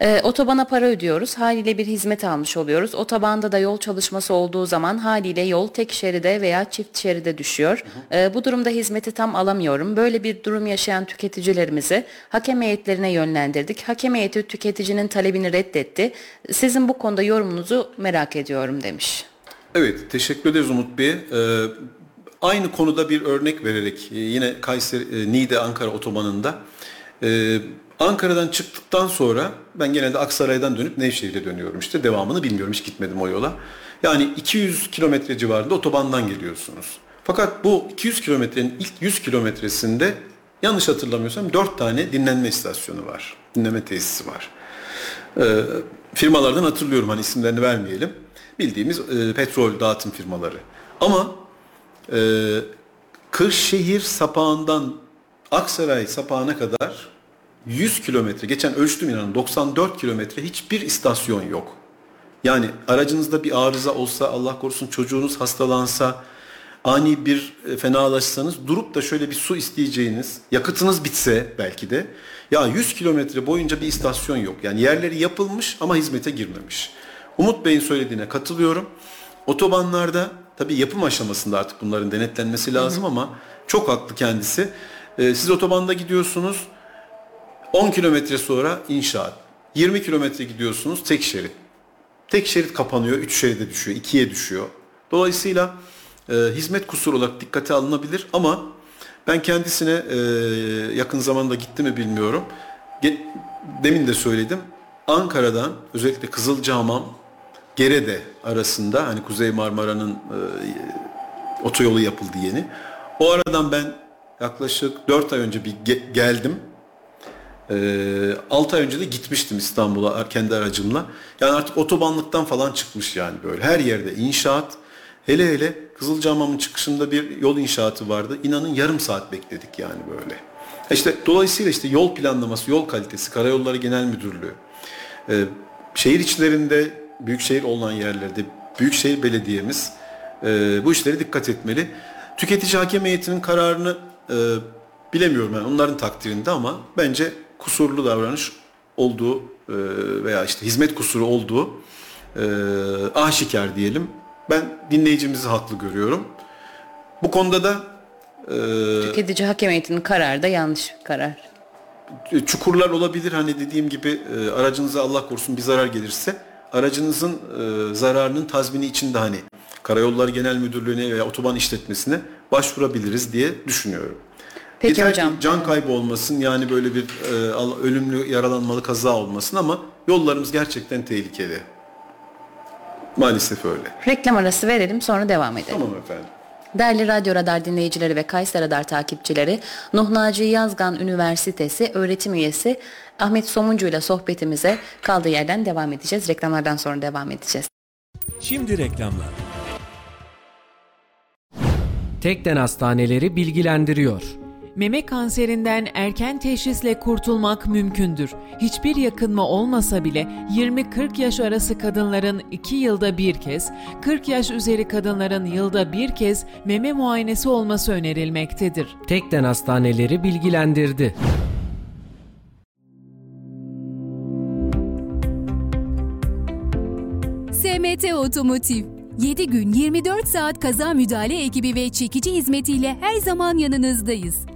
B: Ee, otobana para ödüyoruz. Haliyle bir hizmet almış oluyoruz. Otobanda da yol çalışması olduğu zaman haliyle yol tek şeride veya çift şeride düşüyor. Ee, bu durumda hizmeti tam alamıyorum. Böyle bir durum yaşayan tüketicilerimizi hakem heyetlerine yönlendirdik. Hakem heyeti tüketicinin talebini reddetti. Sizin bu konuda yorumunuzu merak ediyorum demiş.
C: Evet, teşekkür ederiz Umut Bey. Ee, aynı konuda bir örnek vererek e, yine Kayseri, e, Niğde Ankara otobanında e, Ankara'dan çıktıktan sonra ben genelde Aksaray'dan dönüp Nevşehir'e dönüyorum işte devamını bilmiyorum hiç gitmedim o yola. Yani 200 kilometre civarında otobandan geliyorsunuz. Fakat bu 200 kilometrenin ilk 100 kilometresinde yanlış hatırlamıyorsam 4 tane dinlenme istasyonu var. Dinleme tesisi var. Ee, firmalardan hatırlıyorum hani isimlerini vermeyelim. Bildiğimiz e, petrol dağıtım firmaları. Ama e, Kırşehir sapağından Aksaray sapağına kadar 100 kilometre, geçen ölçtüm inanın 94 kilometre hiçbir istasyon yok. Yani aracınızda bir arıza olsa, Allah korusun çocuğunuz hastalansa, ani bir e, fenalaşsanız durup da şöyle bir su isteyeceğiniz, yakıtınız bitse belki de ya 100 kilometre boyunca bir istasyon yok. Yani yerleri yapılmış ama hizmete girmemiş. Umut Bey'in söylediğine katılıyorum. Otobanlarda tabii yapım aşamasında artık bunların denetlenmesi lazım ama çok haklı kendisi. Ee, siz otobanda gidiyorsunuz 10 kilometre sonra inşaat. 20 kilometre gidiyorsunuz tek şerit. Tek şerit kapanıyor, 3 şeride düşüyor, 2'ye düşüyor. Dolayısıyla e, hizmet kusuru olarak dikkate alınabilir ama ben kendisine e, yakın zamanda gitti mi bilmiyorum. Demin de söyledim. Ankara'dan özellikle Kızılcahamam, Gerede arasında hani Kuzey Marmara'nın e, otoyolu yapıldı yeni. O aradan ben yaklaşık 4 ay önce bir ge- geldim. Ee, 6 ay önce de gitmiştim İstanbul'a kendi aracımla. Yani artık otobanlıktan falan çıkmış yani böyle. Her yerde inşaat. Hele hele Kızılcahamam'ın çıkışında bir yol inşaatı vardı. İnanın yarım saat bekledik yani böyle. İşte dolayısıyla işte yol planlaması, yol kalitesi, Karayolları Genel Müdürlüğü, e, şehir içlerinde büyükşehir olan yerlerde büyükşehir belediyemiz e, bu işleri dikkat etmeli. Tüketici hakem heyetinin kararını e, bilemiyorum yani onların takdirinde ama bence kusurlu davranış olduğu e, veya işte hizmet kusuru olduğu e, aşikar diyelim. Ben dinleyicimizi haklı görüyorum. Bu konuda da e,
B: Tüketici hakem heyetinin kararı da yanlış bir karar.
C: çukurlar olabilir hani dediğim gibi aracınıza Allah korusun bir zarar gelirse aracınızın zararının tazmini içinde hani Karayolları Genel Müdürlüğü'ne veya otoban işletmesine başvurabiliriz diye düşünüyorum.
B: Peki
C: Yeter
B: hocam.
C: Ki can kaybı olmasın yani böyle bir e, ölümlü yaralanmalı kaza olmasın ama yollarımız gerçekten tehlikeli. Maalesef öyle.
B: Reklam arası verelim sonra devam edelim.
C: Tamam efendim.
B: Değerli Radyo Radar dinleyicileri ve Kayser Radar takipçileri, Nuh Naci Yazgan Üniversitesi öğretim üyesi Ahmet Somuncu ile sohbetimize kaldığı yerden devam edeceğiz. Reklamlardan sonra devam edeceğiz.
D: Şimdi reklamlar.
E: Tekden Hastaneleri bilgilendiriyor.
F: Meme kanserinden erken teşhisle kurtulmak mümkündür. Hiçbir yakınma olmasa bile 20-40 yaş arası kadınların 2 yılda bir kez, 40 yaş üzeri kadınların yılda bir kez meme muayenesi olması önerilmektedir.
E: Tekden Hastaneleri bilgilendirdi.
G: SMT Otomotiv 7 gün 24 saat kaza müdahale ekibi ve çekici hizmetiyle her zaman yanınızdayız.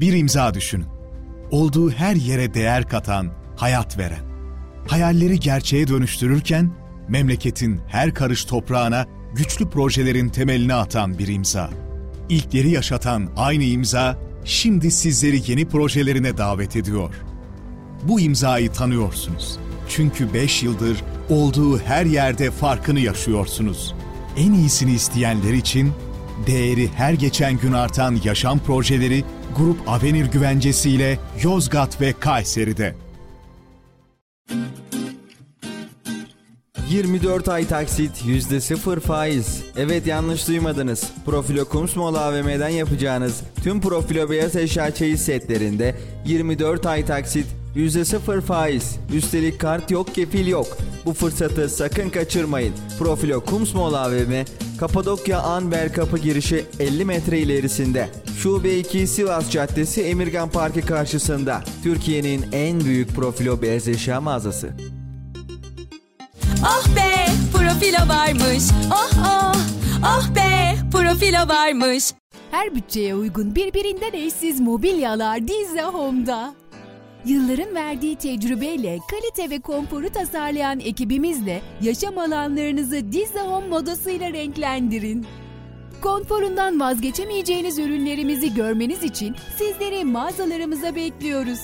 H: Bir imza düşünün. Olduğu her yere değer katan, hayat veren. Hayalleri gerçeğe dönüştürürken memleketin her karış toprağına güçlü projelerin temelini atan bir imza. İlkleri yaşatan aynı imza şimdi sizleri yeni projelerine davet ediyor. Bu imzayı tanıyorsunuz. Çünkü 5 yıldır olduğu her yerde farkını yaşıyorsunuz. En iyisini isteyenler için değeri her geçen gün artan yaşam projeleri Grup Avenir güvencesiyle Yozgat ve Kayseri'de.
A: 24 ay taksit %0 faiz. Evet yanlış duymadınız. Profilo Kumsmol AVM'den yapacağınız tüm Profilo beyaz eşya çeyiz setlerinde 24 ay taksit %0 faiz. Üstelik kart yok kefil yok. Bu fırsatı sakın kaçırmayın. Profilo Kumsmol AVM Kapadokya Anber kapı girişi 50 metre ilerisinde. Şube 2 Sivas Caddesi Emirgan Parkı karşısında. Türkiye'nin en büyük profilo beyaz eşya mağazası.
G: Oh be profilo varmış. Oh oh. Oh be profilo varmış. Her bütçeye uygun birbirinden eşsiz mobilyalar Dizze Home'da. Yılların verdiği tecrübeyle kalite ve konforu tasarlayan ekibimizle yaşam alanlarınızı Dizze Home modasıyla renklendirin. Konforundan vazgeçemeyeceğiniz ürünlerimizi görmeniz için sizleri mağazalarımıza bekliyoruz.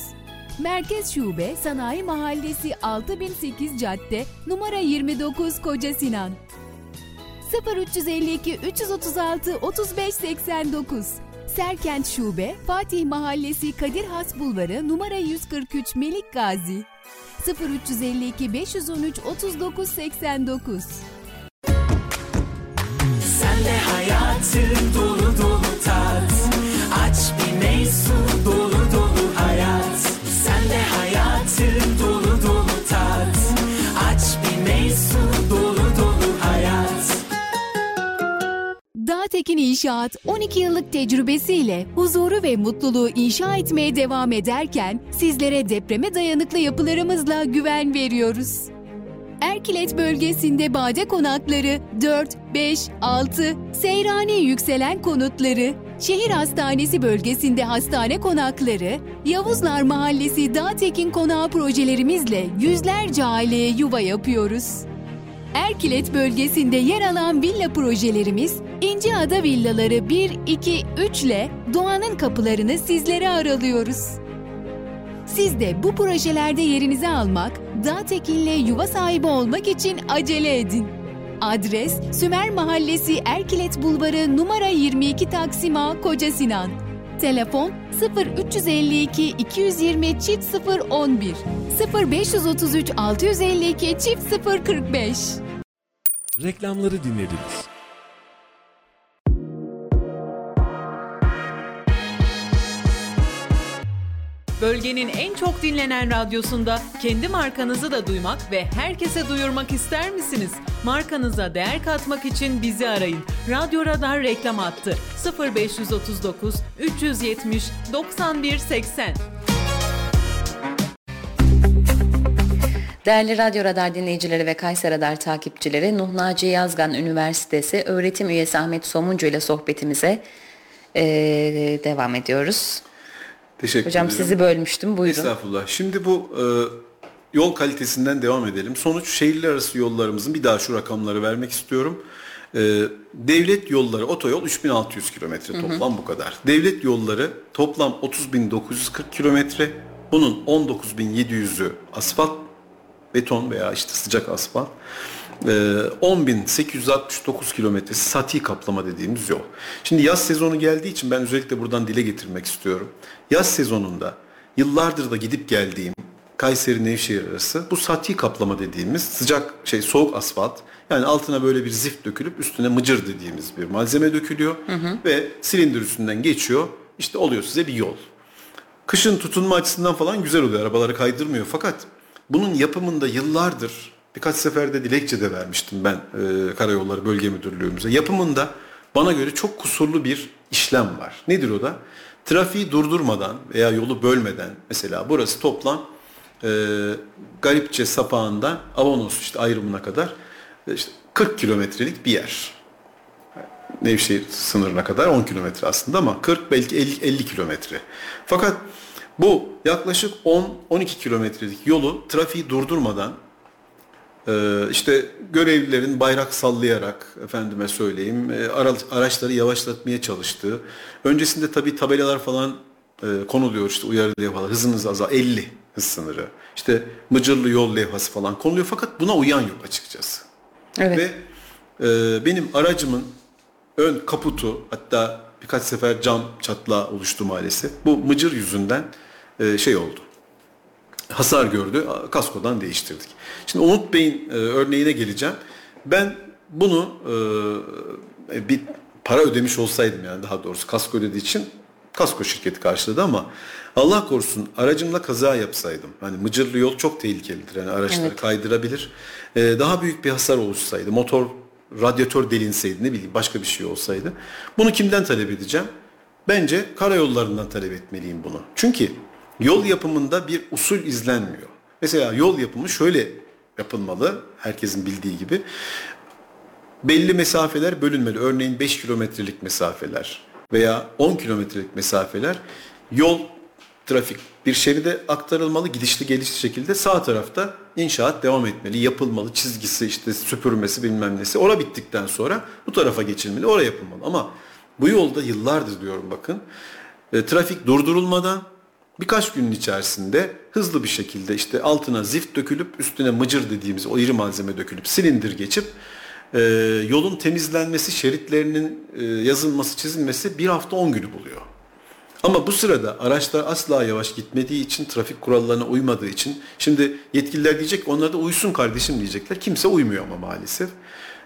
G: Merkez Şube Sanayi Mahallesi 6008 Cadde numara 29 Koca Sinan 0352 336 3589 Serkent Şube Fatih Mahallesi Kadir Has Bulvarı numara 143 Melik Gazi. 0352 513 3989
I: Sen de hayatı dolu dolu tat Aç bir meysu
G: Dağtekin İnşaat 12 yıllık tecrübesiyle huzuru ve mutluluğu inşa etmeye devam ederken sizlere depreme dayanıklı yapılarımızla güven veriyoruz. Erkilet bölgesinde bade konakları 4, 5, 6, Seyrani yükselen konutları, şehir hastanesi bölgesinde hastane konakları, Yavuzlar Mahallesi Dağtekin Konağı projelerimizle yüzlerce aileye yuva yapıyoruz. Erkilet bölgesinde yer alan villa projelerimiz İnciada Villaları 1, 2, 3 ile doğanın kapılarını sizlere aralıyoruz. Siz de bu projelerde yerinizi almak, iddia tekinle yuva sahibi olmak için acele edin. Adres Sümer Mahallesi Erkilet Bulvarı numara 22 Taksim A Koca Sinan. Telefon 0352 220 çift 011 0533 652 çift 045
D: Reklamları dinlediniz.
F: Bölgenin en çok dinlenen radyosunda kendi markanızı da duymak ve herkese duyurmak ister misiniz? Markanıza değer katmak için bizi arayın. Radyo Radar reklam attı. 0539 370 91 80.
B: Değerli Radyo Radar dinleyicileri ve Kayser Radar takipçileri Nuh Naci Yazgan Üniversitesi öğretim üyesi Ahmet Somuncu ile sohbetimize eee, devam ediyoruz.
C: Teşekkür
B: Hocam
C: ederim.
B: sizi bölmüştüm buyurun.
C: Estağfurullah. Şimdi bu e, yol kalitesinden devam edelim. Sonuç şehirler arası yollarımızın bir daha şu rakamları vermek istiyorum. E, devlet yolları otoyol 3600 kilometre toplam bu kadar. Devlet yolları toplam 30.940 kilometre. Bunun 19.700'ü asfalt, beton veya işte sıcak asfalt. E, 10.869 kilometresi sati kaplama dediğimiz yol. Şimdi yaz sezonu geldiği için ben özellikle buradan dile getirmek istiyorum. Yaz sezonunda yıllardır da gidip geldiğim Kayseri Nevşehir arası bu sati kaplama dediğimiz sıcak şey soğuk asfalt yani altına böyle bir zift dökülüp üstüne mıcır dediğimiz bir malzeme dökülüyor ve silindir üstünden geçiyor. İşte oluyor size bir yol. Kışın tutunma açısından falan güzel oluyor. Arabaları kaydırmıyor. Fakat bunun yapımında yıllardır birkaç seferde dilekçe de vermiştim ben e, Karayolları Bölge Müdürlüğümüze. Yapımında bana göre çok kusurlu bir işlem var. Nedir o da? Trafiği durdurmadan veya yolu bölmeden mesela burası toplam e, Garipçe sapağında Avanos işte ayrımına kadar e, işte 40 kilometrelik bir yer. Nevşehir sınırına kadar 10 kilometre aslında ama 40 belki 50, 50 kilometre. Fakat bu yaklaşık 10-12 kilometrelik yolu trafiği durdurmadan e, işte görevlilerin bayrak sallayarak efendime söyleyeyim e, ara- araçları yavaşlatmaya çalıştığı öncesinde tabii tabelalar falan e, konuluyor işte uyarı levhalar hızınız azal 50 hız sınırı işte mıcırlı yol levhası falan konuluyor fakat buna uyan yok açıkçası.
B: Evet.
C: Ve e, benim aracımın ön kaputu hatta birkaç sefer cam çatlağı oluştu maalesef. Bu mıcır yüzünden e, şey oldu. Hasar gördü. Kaskodan değiştirdik. Şimdi Umut Bey'in e, örneğine geleceğim. Ben bunu e, bir para ödemiş olsaydım yani daha doğrusu kasko ödediği için kasko şirketi karşıladı ama Allah korusun aracımla kaza yapsaydım. Hani mıcırlı yol çok tehlikelidir. Yani araçları
B: Evet.
C: kaydırabilir. Ee, daha büyük bir hasar oluşsaydı, motor radyatör delinseydi ne bileyim başka bir şey olsaydı. Bunu kimden talep edeceğim? Bence karayollarından talep etmeliyim bunu. Çünkü yol yapımında bir usul izlenmiyor. Mesela yol yapımı şöyle yapılmalı. Herkesin bildiği gibi belli mesafeler bölünmeli. Örneğin 5 kilometrelik mesafeler veya 10 kilometrelik mesafeler yol trafik bir şeride aktarılmalı gidişli gelişli şekilde sağ tarafta inşaat devam etmeli yapılmalı çizgisi işte süpürmesi bilmem nesi ora bittikten sonra bu tarafa geçilmeli oraya yapılmalı ama bu yolda yıllardır diyorum bakın e, trafik durdurulmadan birkaç günün içerisinde hızlı bir şekilde işte altına zift dökülüp üstüne mıcır dediğimiz o iri malzeme dökülüp silindir geçip e, yolun temizlenmesi, şeritlerinin e, yazılması, çizilmesi bir hafta 10 günü buluyor. Ama bu sırada araçlar asla yavaş gitmediği için, trafik kurallarına uymadığı için şimdi yetkililer diyecek onlar da uysun kardeşim diyecekler. Kimse uymuyor ama maalesef.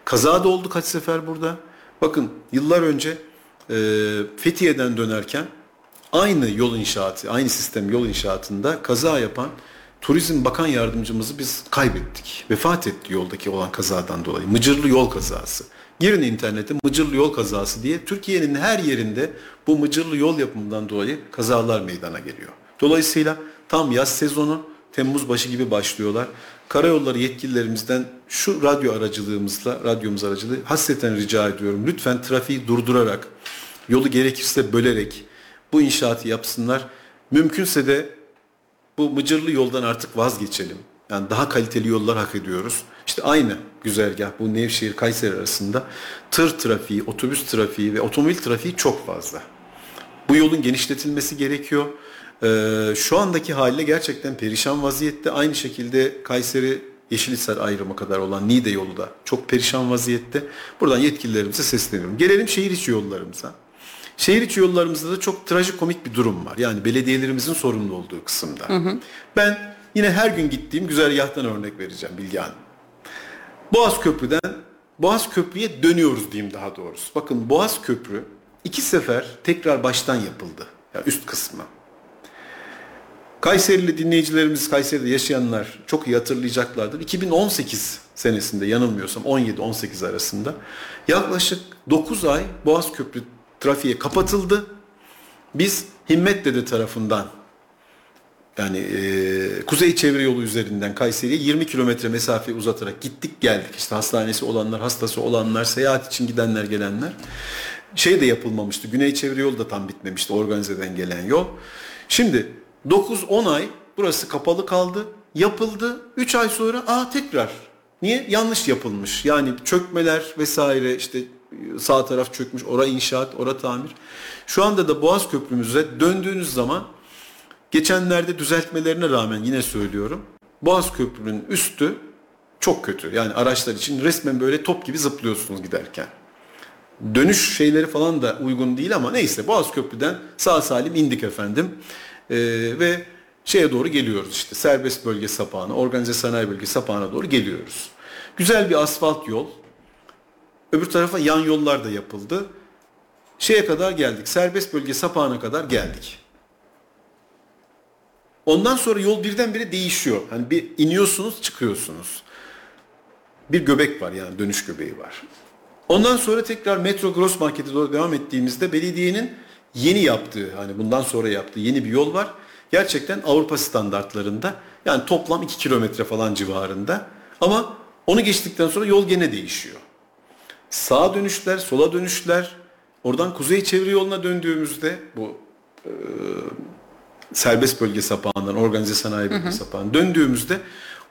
C: Kaza da oldu kaç sefer burada. Bakın yıllar önce e, Fethiye'den dönerken aynı yol inşaatı, aynı sistem yol inşaatında kaza yapan Turizm Bakan Yardımcımızı biz kaybettik. Vefat etti yoldaki olan kazadan dolayı. Mıcırlı yol kazası. Girin internete Mıcırlı yol kazası diye Türkiye'nin her yerinde bu mıcırlı yol yapımından dolayı kazalar meydana geliyor. Dolayısıyla tam yaz sezonu Temmuz başı gibi başlıyorlar. Karayolları yetkililerimizden şu radyo aracılığımızla, radyomuz aracılığı hasreten rica ediyorum. Lütfen trafiği durdurarak, yolu gerekirse bölerek bu inşaatı yapsınlar. Mümkünse de bu mıcırlı yoldan artık vazgeçelim. Yani daha kaliteli yollar hak ediyoruz. İşte aynı güzergah bu Nevşehir Kayseri arasında tır trafiği, otobüs trafiği ve otomobil trafiği çok fazla. Bu yolun genişletilmesi gerekiyor. Ee, şu andaki haliyle gerçekten perişan vaziyette. Aynı şekilde Kayseri Yeşilhisar ayrımı kadar olan Niğde yolu da çok perişan vaziyette. Buradan yetkililerimize sesleniyorum. Gelelim şehir içi yollarımıza. Şehir içi yollarımızda da çok trajikomik bir durum var. Yani belediyelerimizin sorumlu olduğu kısımda. Ben yine her gün gittiğim güzergahtan örnek vereceğim Bilge Hanım. Boğaz Köprü'den Boğaz Köprü'ye dönüyoruz diyeyim daha doğrusu. Bakın Boğaz Köprü iki sefer tekrar baştan yapıldı. Yani üst kısmı. Kayserili dinleyicilerimiz, Kayseri'de yaşayanlar çok iyi hatırlayacaklardır. 2018 senesinde yanılmıyorsam 17-18 arasında yaklaşık 9 ay Boğaz Köprü trafiğe kapatıldı. Biz Himmet Dede tarafından yani e, kuzey çevre yolu üzerinden Kayseri'ye 20 kilometre mesafe uzatarak gittik geldik. İşte hastanesi olanlar, hastası olanlar, seyahat için gidenler gelenler. Şey de yapılmamıştı. Güney çevre yolu da tam bitmemişti organizeden gelen yol. Şimdi 9-10 ay burası kapalı kaldı. Yapıldı. 3 ay sonra aa tekrar. Niye? Yanlış yapılmış. Yani çökmeler vesaire işte sağ taraf çökmüş. Ora inşaat, ora tamir. Şu anda da Boğaz Köprümüze döndüğünüz zaman geçenlerde düzeltmelerine rağmen yine söylüyorum. Boğaz Köprü'nün üstü çok kötü. Yani araçlar için resmen böyle top gibi zıplıyorsunuz giderken. Dönüş şeyleri falan da uygun değil ama neyse Boğaz Köprü'den sağ salim indik efendim. Ee, ve şeye doğru geliyoruz işte serbest bölge sapağına, organize sanayi bölge sapağına doğru geliyoruz. Güzel bir asfalt yol. Öbür tarafa yan yollar da yapıldı. Şeye kadar geldik. Serbest bölge sapağına kadar geldik. Ondan sonra yol birdenbire değişiyor. Hani bir iniyorsunuz, çıkıyorsunuz. Bir göbek var yani dönüş göbeği var. Ondan sonra tekrar Metro Gross Market'e doğru devam ettiğimizde belediyenin yeni yaptığı, hani bundan sonra yaptığı yeni bir yol var. Gerçekten Avrupa standartlarında yani toplam 2 kilometre falan civarında. Ama onu geçtikten sonra yol gene değişiyor. Sağa dönüşler, sola dönüşler. Oradan kuzey çevre yoluna döndüğümüzde bu e, serbest bölge sapağından organize sanayi bölge sapağından döndüğümüzde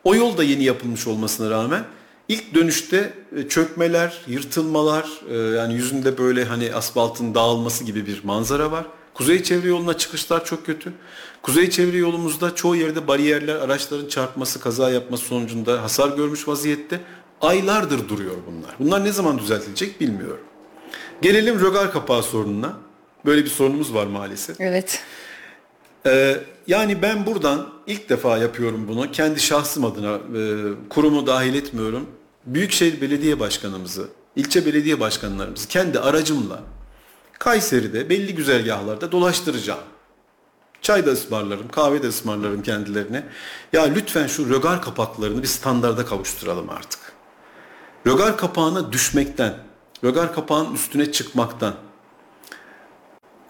C: o yol da yeni yapılmış olmasına rağmen ilk dönüşte e, çökmeler, yırtılmalar e, yani yüzünde böyle hani asfaltın dağılması gibi bir manzara var. Kuzey çevre yoluna çıkışlar çok kötü. Kuzey çevre yolumuzda çoğu yerde bariyerler araçların çarpması, kaza yapması sonucunda hasar görmüş vaziyette. Aylardır duruyor bunlar. Bunlar ne zaman düzeltilecek bilmiyorum. Gelelim rögar kapağı sorununa. Böyle bir sorunumuz var maalesef.
B: Evet.
C: Ee, yani ben buradan ilk defa yapıyorum bunu. Kendi şahsım adına e, kurumu dahil etmiyorum. Büyükşehir Belediye Başkanımızı, ilçe belediye başkanlarımızı kendi aracımla Kayseri'de belli güzergahlarda dolaştıracağım. Çay da ısmarlarım, kahve de ısmarlarım kendilerine. Ya lütfen şu rögar kapaklarını bir standarda kavuşturalım artık. Rögar kapağına düşmekten, rögar kapağın üstüne çıkmaktan,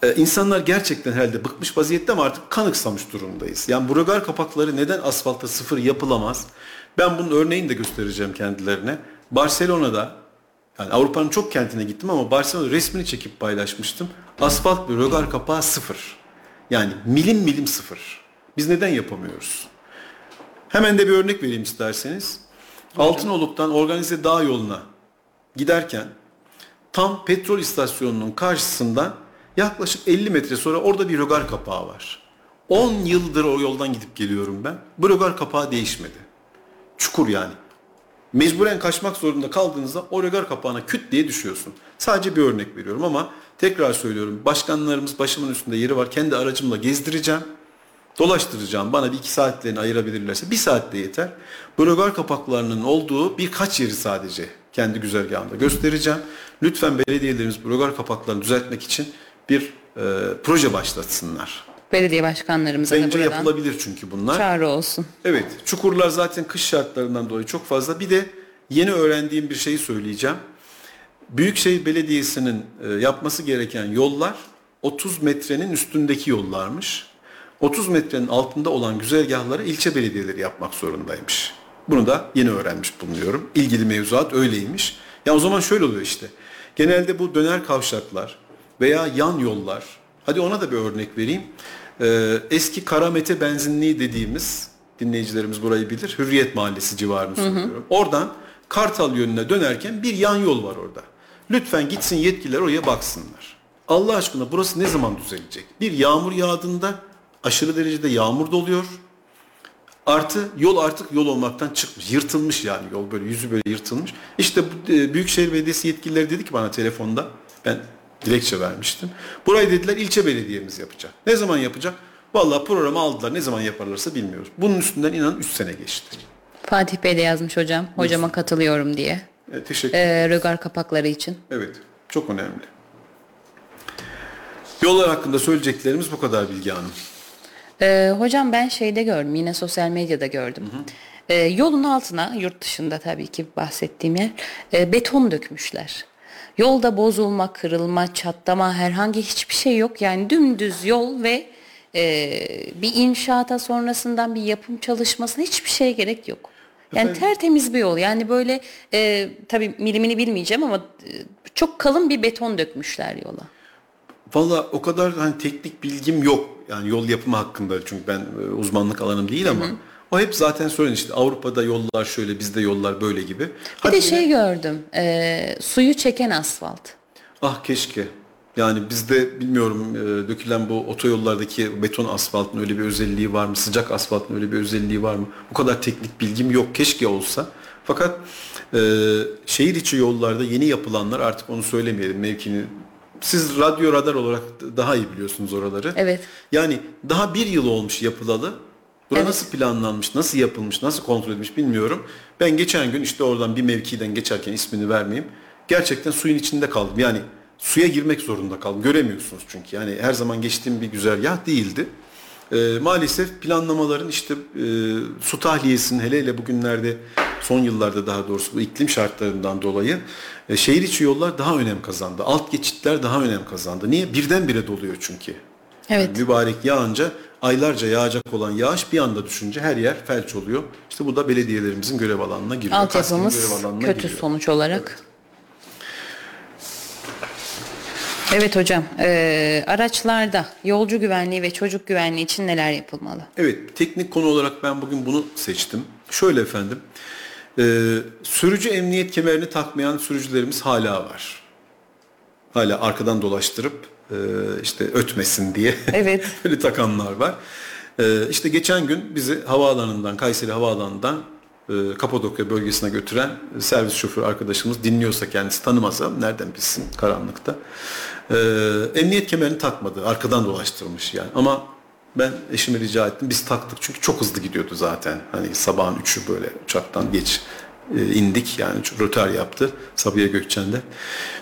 C: ee, insanlar gerçekten herhalde bıkmış vaziyette ama artık kanıksamış durumdayız. Yani bu rögar kapakları neden asfalta sıfır yapılamaz? Ben bunun örneğini de göstereceğim kendilerine. Barcelona'da yani Avrupa'nın çok kentine gittim ama Barcelona'da resmini çekip paylaşmıştım. Asfalt ve rögar kapağı sıfır. Yani milim milim sıfır. Biz neden yapamıyoruz? Hemen de bir örnek vereyim isterseniz. Altınoluk'tan organize dağ yoluna giderken tam petrol istasyonunun karşısında yaklaşık 50 metre sonra orada bir rögar kapağı var. 10 yıldır o yoldan gidip geliyorum ben. Bu rögar kapağı değişmedi. Çukur yani. Mecburen kaçmak zorunda kaldığınızda o rögar kapağına küt diye düşüyorsun. Sadece bir örnek veriyorum ama tekrar söylüyorum. Başkanlarımız başımın üstünde yeri var. Kendi aracımla gezdireceğim. Dolaştıracağım. Bana bir iki saatlerini ayırabilirlerse bir saatte yeter. Bu rögar kapaklarının olduğu birkaç yeri sadece kendi güzergahımda göstereceğim. Lütfen belediyelerimiz rögar kapaklarını düzeltmek için bir e, proje başlatsınlar.
B: Belediye başkanlarımıza da
C: Bence
B: buradan
C: yapılabilir çünkü bunlar.
B: çağrı olsun.
C: Evet, çukurlar zaten kış şartlarından dolayı çok fazla. Bir de yeni öğrendiğim bir şeyi söyleyeceğim. Büyükşehir Belediyesi'nin e, yapması gereken yollar 30 metrenin üstündeki yollarmış. 30 metrenin altında olan güzergahları ilçe belediyeleri yapmak zorundaymış. Bunu da yeni öğrenmiş bulunuyorum. İlgili mevzuat öyleymiş. Ya o zaman şöyle oluyor işte. Genelde bu döner kavşaklar veya yan yollar. Hadi ona da bir örnek vereyim. Ee, eski Karamete benzinliği dediğimiz dinleyicilerimiz burayı bilir. Hürriyet Mahallesi civarını söylüyorum. Oradan Kartal yönüne dönerken bir yan yol var orada. Lütfen gitsin yetkililer oraya baksınlar. Allah aşkına burası ne zaman düzelecek? Bir yağmur yağdığında aşırı derecede yağmur doluyor. Artı yol artık yol olmaktan çıkmış. Yırtılmış yani yol böyle yüzü böyle yırtılmış. İşte e, Büyükşehir Belediyesi yetkilileri dedi ki bana telefonda ben dilekçe vermiştim. Burayı dediler ilçe belediyemiz yapacak. Ne zaman yapacak? Vallahi programı aldılar. Ne zaman yaparlarsa bilmiyoruz. Bunun üstünden inan 3 sene geçti.
B: Fatih Bey de yazmış hocam. Hocama katılıyorum diye.
C: E, teşekkür
B: Ee, rögar kapakları için.
C: Evet. Çok önemli. Yollar hakkında söyleyeceklerimiz bu kadar Bilge Hanım.
B: Ee, hocam ben şeyde gördüm yine sosyal medyada gördüm. Ee, yolun altına yurt dışında tabii ki bahsettiğim yer e, beton dökmüşler. Yolda bozulma, kırılma, çatlama herhangi hiçbir şey yok. Yani dümdüz yol ve e, bir inşaata sonrasından bir yapım çalışmasına hiçbir şeye gerek yok. Yani
C: Efendim?
B: tertemiz bir yol. Yani böyle e, tabii milimini bilmeyeceğim ama e, çok kalın bir beton dökmüşler yola.
C: Valla o kadar hani teknik bilgim yok. Yani yol yapımı hakkında çünkü ben e, uzmanlık alanım değil ama o hep zaten söylenir işte Avrupa'da yollar şöyle bizde yollar böyle gibi.
B: Bir
C: Hadi
B: de
C: yine-
B: şey gördüm. e, suyu çeken asfalt.
C: Ah keşke. Yani bizde bilmiyorum e, dökülen bu otoyollardaki beton asfaltın öyle bir özelliği var mı? Sıcak asfaltın öyle bir özelliği var mı? Bu kadar teknik bilgim yok. Keşke olsa. Fakat e, şehir içi yollarda yeni yapılanlar artık onu söylemeyelim mevkini. Siz radyo radar olarak daha iyi biliyorsunuz oraları.
B: Evet.
C: Yani daha bir yıl olmuş yapılalı. Bura
B: Evet.
C: nasıl planlanmış, nasıl yapılmış, nasıl kontrol edilmiş bilmiyorum. Ben geçen gün işte oradan bir mevkiden geçerken ismini vermeyeyim. Gerçekten suyun içinde kaldım. Yani suya girmek zorunda kaldım. Göremiyorsunuz çünkü. Yani her zaman geçtiğim bir güzergah değildi. Ee, maalesef planlamaların işte e, su tahliyesinin hele hele bugünlerde son yıllarda daha doğrusu bu iklim şartlarından dolayı e, şehir içi yollar daha önem kazandı. Alt geçitler daha önem kazandı. Niye? Birdenbire doluyor çünkü.
B: Evet.
C: Yani mübarek yağınca aylarca yağacak olan yağış bir anda düşünce her yer felç oluyor. İşte bu da belediyelerimizin görev alanına giriyor.
B: Altyapımız
C: görev alanına
B: kötü
C: giriyor.
B: sonuç olarak. Evet hocam, eee, araçlarda yolcu güvenliği ve çocuk güvenliği için neler yapılmalı?
C: Evet, teknik konu olarak ben bugün bunu seçtim. Şöyle efendim, e, sürücü emniyet kemerini takmayan sürücülerimiz hala var. Hala arkadan dolaştırıp e, işte ötmesin diye
B: Evet.
C: öyle takanlar var. E, işte geçen gün bizi havaalanından, Kayseri Havaalanı'ndan e, Kapadokya bölgesine götüren servis şoförü arkadaşımız dinliyorsa kendisi tanımasa nereden bilsin karanlıkta. E, emniyet kemerini takmadı. Arkadan dolaştırmış yani. Ama ben eşime rica ettim. Biz taktık çünkü çok hızlı gidiyordu zaten. Hani sabahın üçü böyle uçaktan geç e, indik yani rötar yaptı Sabiha Gökçen'de.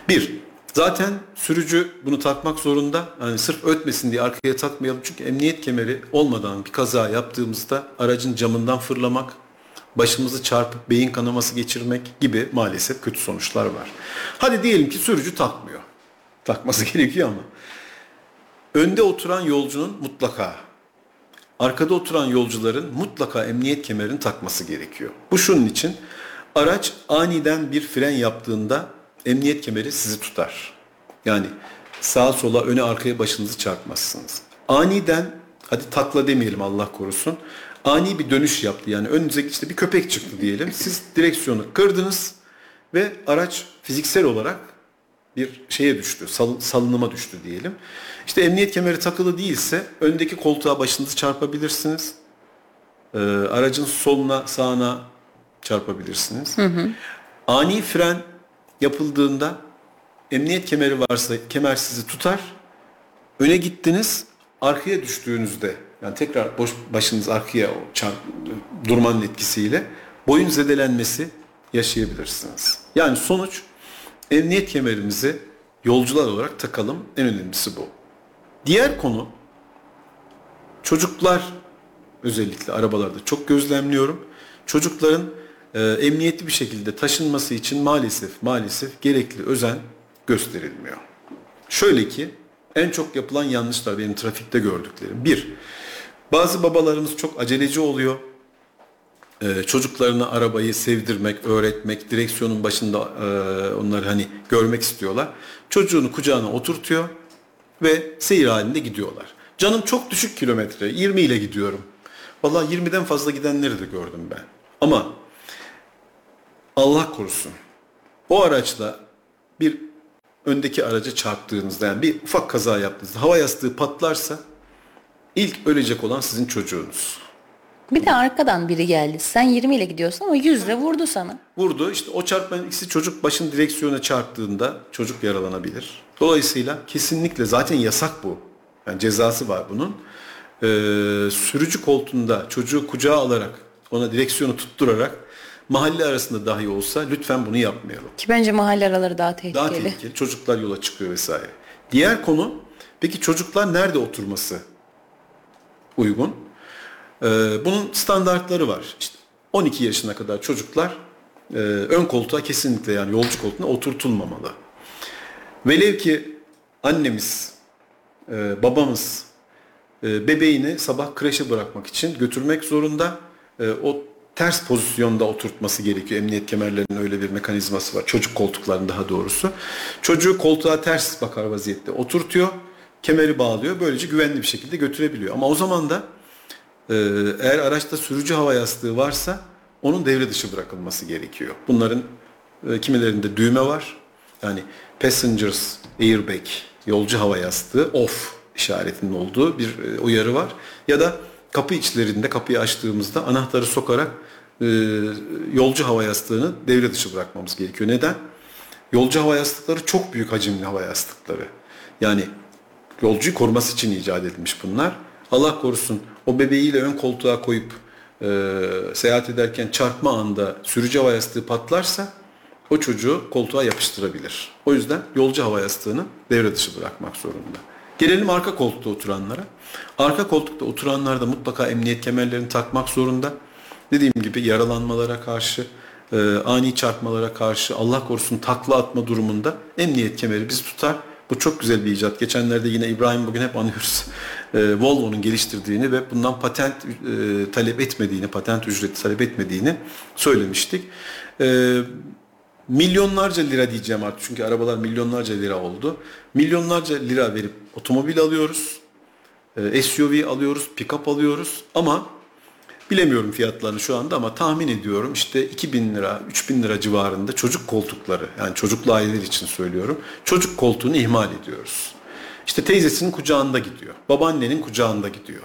C: Bir, zaten sürücü bunu takmak zorunda. Hani sırf ötmesin diye arkaya takmayalım. Çünkü emniyet kemeri olmadan bir kaza yaptığımızda aracın camından fırlamak, başımızı çarpıp beyin kanaması geçirmek gibi maalesef kötü sonuçlar var. Hadi diyelim ki sürücü takmıyor. Takması gerekiyor ama. Önde oturan yolcunun mutlaka, arkada oturan yolcuların mutlaka emniyet kemerini takması gerekiyor. Bu şunun için araç aniden bir fren yaptığında emniyet kemeri sizi tutar. Yani sağa sola öne arkaya başınızı çarpmazsınız. Aniden hadi takla demeyelim Allah korusun. Ani bir dönüş yaptı. Yani önünüze işte bir köpek çıktı diyelim. Siz direksiyonu kırdınız ve araç fiziksel olarak bir şeye düştü, sal- salınıma düştü diyelim. İşte emniyet kemeri takılı değilse öndeki koltuğa başınızı çarpabilirsiniz. Ee, aracın soluna sağına çarpabilirsiniz. Ani fren yapıldığında emniyet kemeri varsa kemer sizi tutar. Öne gittiniz, arkaya düştüğünüzde yani tekrar boş başınız arkaya çarp, durmanın etkisiyle boyun zedelenmesi yaşayabilirsiniz. Yani sonuç emniyet kemerimizi yolcular olarak takalım. En önemlisi bu. Diğer konu çocuklar özellikle arabalarda çok gözlemliyorum. Çocukların e, emniyetli bir şekilde taşınması için maalesef maalesef gerekli özen gösterilmiyor. Şöyle ki en çok yapılan yanlışlar benim trafikte gördüklerim. Bir, bazı babalarımız çok aceleci oluyor. Ee, çocuklarına arabayı sevdirmek, öğretmek, direksiyonun başında e, onları hani görmek istiyorlar. Çocuğunu kucağına oturtuyor ve seyir halinde gidiyorlar. Canım çok düşük kilometre, 20 ile gidiyorum. Vallahi 20'den fazla gidenleri de gördüm ben. Ama Allah korusun. O araçla bir öndeki araca çarptığınızda yani bir ufak kaza yaptığınızda hava yastığı patlarsa ilk ölecek olan sizin çocuğunuz.
B: Bir de arkadan biri geldi. Sen 20 ile gidiyorsun ama 100 ile vurdu sana.
C: Vurdu. İşte o çarpmanın ikisi çocuk başın direksiyona çarptığında çocuk yaralanabilir. Dolayısıyla kesinlikle zaten yasak bu. Yani cezası var bunun. Ee, sürücü koltuğunda çocuğu kucağa alarak ona direksiyonu tutturarak mahalle arasında dahi olsa lütfen bunu yapmayalım.
B: Ki bence mahalle araları daha tehlikeli.
C: Daha tehlikeli. Çocuklar yola çıkıyor vesaire. Diğer konu peki çocuklar nerede oturması uygun? Ee, bunun standartları var. İşte 12 yaşına kadar çocuklar e, ön koltuğa kesinlikle yani yolcu koltuğuna oturtulmamalı. Velev ki annemiz, e, babamız e, bebeğini sabah kreşe bırakmak için götürmek zorunda. O ters pozisyonda oturtması gerekiyor. Emniyet kemerlerinin öyle bir mekanizması var. Çocuk koltuklarının daha doğrusu. Çocuğu koltuğa ters bakar vaziyette oturtuyor. Kemeri bağlıyor. Böylece güvenli bir şekilde götürebiliyor. Ama o zaman da e, eğer araçta sürücü hava yastığı varsa onun devre dışı bırakılması gerekiyor. Bunların e, kimilerinde düğme var. Yani passengers airbag, yolcu hava yastığı off işaretinin olduğu bir e, uyarı var. Ya da kapı içlerinde kapıyı açtığımızda anahtarı sokarak e, yolcu hava yastığını devre dışı bırakmamız gerekiyor. Neden? Yolcu hava yastıkları çok büyük hacimli hava yastıkları. Yani yolcuyu koruması için icat edilmiş bunlar. Allah korusun o bebeğiyle ön koltuğa koyup e, seyahat ederken çarpma anda sürücü hava yastığı patlarsa o çocuğu koltuğa yapıştırabilir. O yüzden yolcu hava yastığını devre dışı bırakmak zorunda. Gelelim arka koltukta oturanlara. Arka koltukta oturanlar da mutlaka emniyet kemerlerini takmak zorunda. Dediğim gibi yaralanmalara karşı, e, ani çarpmalara karşı, Allah korusun takla atma durumunda emniyet kemeri bizi tutar. Bu çok güzel bir icat. Geçenlerde yine İbrahim bugün hep anıyoruz. E, Volvo'nun geliştirdiğini ve bundan patent e, talep etmediğini, patent ücreti talep etmediğini söylemiştik. E, milyonlarca lira diyeceğim artık çünkü arabalar milyonlarca lira oldu. Milyonlarca lira verip otomobil alıyoruz. E, SUV alıyoruz, pick-up alıyoruz ama bilemiyorum fiyatlarını şu anda ama tahmin ediyorum işte 2000 lira, 3000 lira civarında çocuk koltukları yani çocuklu aileler için söylüyorum. Çocuk koltuğunu ihmal ediyoruz. İşte teyzesinin kucağında gidiyor, babaannenin kucağında gidiyor.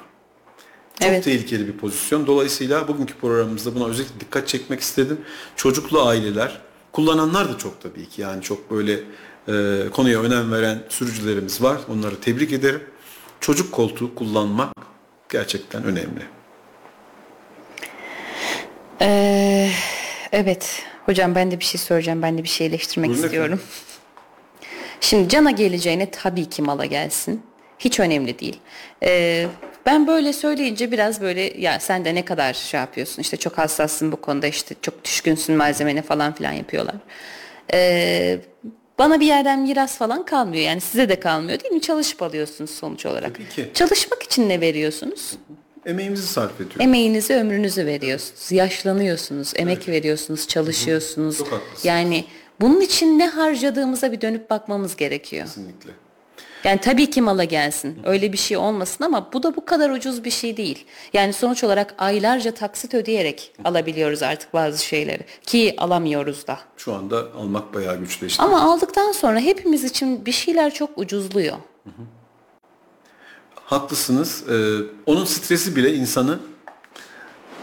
C: Çok
B: Evet.
C: tehlikeli bir pozisyon. Dolayısıyla bugünkü programımızda buna özellikle dikkat çekmek istedim. Çocuklu aileler, kullananlar da çok tabii ki. Yani çok böyle e, konuya önem veren sürücülerimiz var. Onları tebrik ederim. Çocuk koltuğu kullanmak gerçekten önemli.
B: Ee, evet. Hocam ben de bir şey soracağım. Ben de bir şey eleştirmek
C: Buyurun
B: istiyorum.
C: efendim.
B: Şimdi cana geleceğine tabii ki mala gelsin. Hiç önemli değil. Ee, ben böyle söyleyince biraz böyle ya sen de ne kadar şey yapıyorsun işte çok hassassın bu konuda işte çok düşkünsün malzemene falan filan yapıyorlar. Ee, bana bir yerden miras falan kalmıyor yani size de kalmıyor değil mi? Çalışıp alıyorsunuz sonuç olarak.
C: Tabii ki.
B: Çalışmak için ne veriyorsunuz?
C: Emeğimizi sarf ediyoruz.
B: Emeğinizi, ömrünüzü veriyorsunuz. Yaşlanıyorsunuz, emek veriyorsunuz, çalışıyorsunuz.
C: Çok haklısın.
B: Yani bunun için ne harcadığımıza bir dönüp bakmamız gerekiyor.
C: Kesinlikle.
B: Yani tabii ki mala gelsin. Öyle bir şey olmasın ama bu da bu kadar ucuz bir şey değil. Yani sonuç olarak aylarca taksit ödeyerek alabiliyoruz artık bazı şeyleri. Ki alamıyoruz da.
C: Şu anda almak bayağı güçleşti.
B: Ama aldıktan sonra hepimiz için bir şeyler çok ucuzluyor.
C: Haklısınız. Ee, onun stresi bile insanı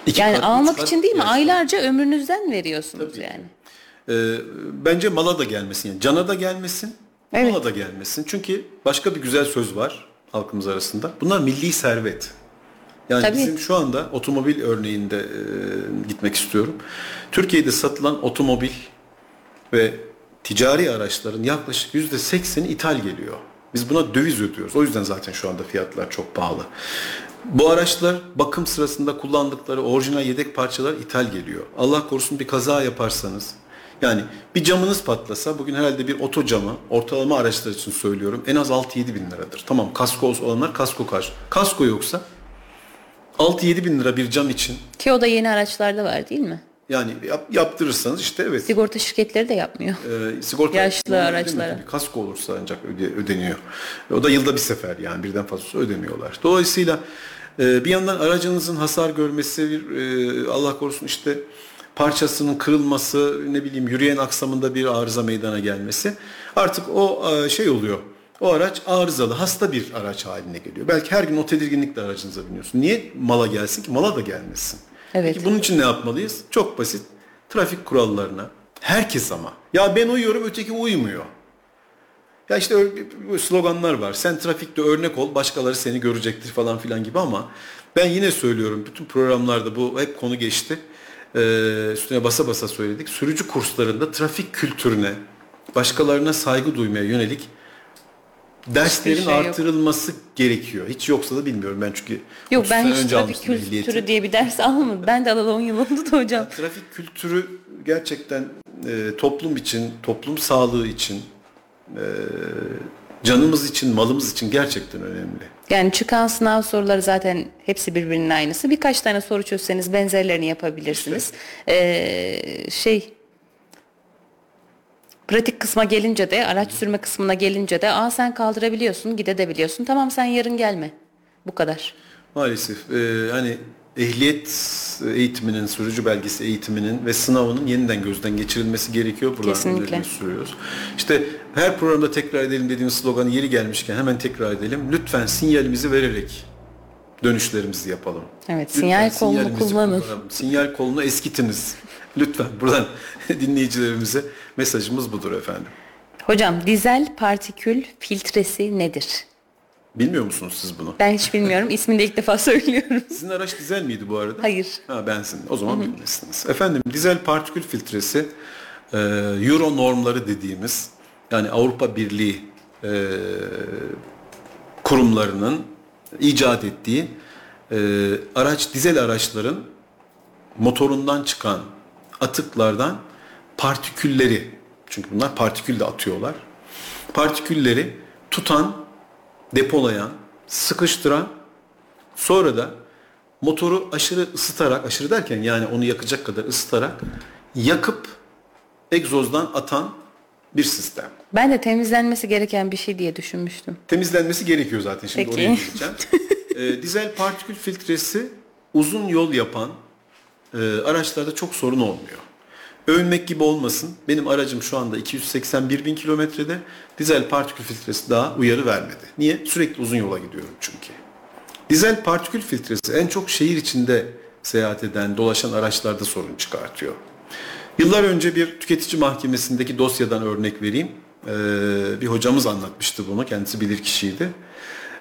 C: iki
B: Yani
C: kat,
B: almak
C: kat
B: için değil mi?
C: yaşlanıyor.
B: Aylarca ömrünüzden veriyorsunuz
C: Tabii
B: yani.
C: Ee, bence mala da gelmesin. Yani cana da gelmesin,
B: Evet.
C: mala da gelmesin. Çünkü başka bir güzel söz var halkımız arasında. Bunlar milli servet. Yani
B: Tabii.
C: bizim şu anda otomobil örneğinde e, gitmek istiyorum. Türkiye'de satılan otomobil ve ticari araçların yaklaşık yüzde sekseni ithal geliyor. Biz buna döviz ödüyoruz. O yüzden zaten şu anda fiyatlar çok pahalı. Bu araçlar bakım sırasında kullandıkları orijinal yedek parçalar ithal geliyor. Allah korusun bir kaza yaparsanız yani bir camınız patlasa bugün herhalde bir oto camı ortalama araçlar için söylüyorum en az 6-7 bin liradır. Tamam kasko olanlar kasko karşı. Kasko yoksa 6-7 bin lira bir cam için
B: Ki o da yeni araçlarda var değil mi?
C: Yani yap- yaptırırsanız işte evet.
B: Sigorta şirketleri de yapmıyor.
C: Ee, sigorta
B: Yaşlı araçlara.
C: Kasko olursa ancak öde- ödeniyor. O da yılda bir sefer yani birden fazlası ödemiyorlar. Dolayısıyla e, bir yandan aracınızın hasar görmesi, bir, e, Allah korusun işte parçasının kırılması, ne bileyim yürüyen aksamında bir arıza meydana gelmesi artık o e, şey oluyor. O araç arızalı, hasta bir araç haline geliyor. Belki her gün o tedirginlikle aracınıza biniyorsun. Niye mala gelsin ki? Mala da gelmesin.
B: Evet.
C: Peki bunun için ne yapmalıyız? Çok basit. Trafik kurallarına. Herkes ama. Ya ben uyuyorum öteki uymuyor. Ya işte sloganlar var. Sen trafikte örnek ol, başkaları seni görecektir falan filan gibi ama ben yine söylüyorum bütün programlarda bu hep konu geçti. Ee, üstüne basa basa söyledik. Sürücü kurslarında trafik kültürüne, başkalarına saygı duymaya yönelik derslerin
B: şey yok.
C: artırılması gerekiyor. Hiç yoksa da bilmiyorum ben çünkü
B: Yok
C: 30
B: ben hiç trafik
C: ehliyeti.
B: kültürü diye bir ders almadım. Ben de alalı 10 yıl oldu da hocam.
C: Trafik kültürü gerçekten e, toplum için, toplum sağlığı için, e, canımız için, malımız için gerçekten önemli.
B: Yani çıkan sınav soruları zaten hepsi birbirinin aynısı. Birkaç tane soru çözseniz benzerlerini yapabilirsiniz. Ee, şey pratik kısma gelince de araç sürme kısmına gelince de aa sen kaldırabiliyorsun gidebiliyorsun tamam sen yarın gelme. Bu kadar.
C: Maalesef e, hani ehliyet eğitiminin, sürücü belgesi eğitiminin ve sınavının yeniden gözden geçirilmesi gerekiyor. Buradan
B: Kesinlikle.
C: sürüyoruz. İşte her programda tekrar edelim dediğimiz sloganı yeri gelmişken hemen tekrar edelim. Lütfen sinyalimizi vererek dönüşlerimizi yapalım.
B: Evet
C: Lütfen
B: sinyal kolunu kullanın.
C: kullanalım. Sinyal kolunu eskitiniz. Lütfen buradan dinleyicilerimize mesajımız budur efendim.
B: Hocam dizel partikül filtresi nedir?
C: Bilmiyor musunuz siz bunu?
B: Ben hiç bilmiyorum. İsmini de ilk defa söylüyorum.
C: Sizin araç dizel miydi bu arada?
B: Hayır.
C: Ha bensin. O zaman bilmezsiniz. Efendim dizel partikül filtresi e, Euro normları dediğimiz yani Avrupa Birliği e, kurumlarının icat ettiği e, araç dizel araçların motorundan çıkan atıklardan partikülleri çünkü bunlar partikül de atıyorlar. Partikülleri tutan, depolayan, sıkıştıran Sonra da motoru aşırı ısıtarak, aşırı derken yani onu yakacak kadar ısıtarak yakıp egzozdan atan bir sistem.
B: Ben de temizlenmesi gereken bir şey diye düşünmüştüm.
C: Temizlenmesi gerekiyor zaten. Şimdi
B: Peki.
C: oraya geleceğim. Ee, dizel partikül filtresi uzun yol yapan e, araçlarda çok sorun olmuyor. Övünmek gibi olmasın. Benim aracım şu anda 281 bin kilometrede. Dizel partikül filtresi daha uyarı vermedi. Niye? Sürekli uzun yola gidiyorum çünkü. Dizel partikül filtresi en çok şehir içinde seyahat eden, dolaşan araçlarda sorun çıkartıyor. Yıllar önce bir tüketici mahkemesindeki dosyadan örnek vereyim. Ee, bir hocamız anlatmıştı bunu, kendisi bilir kişiydi.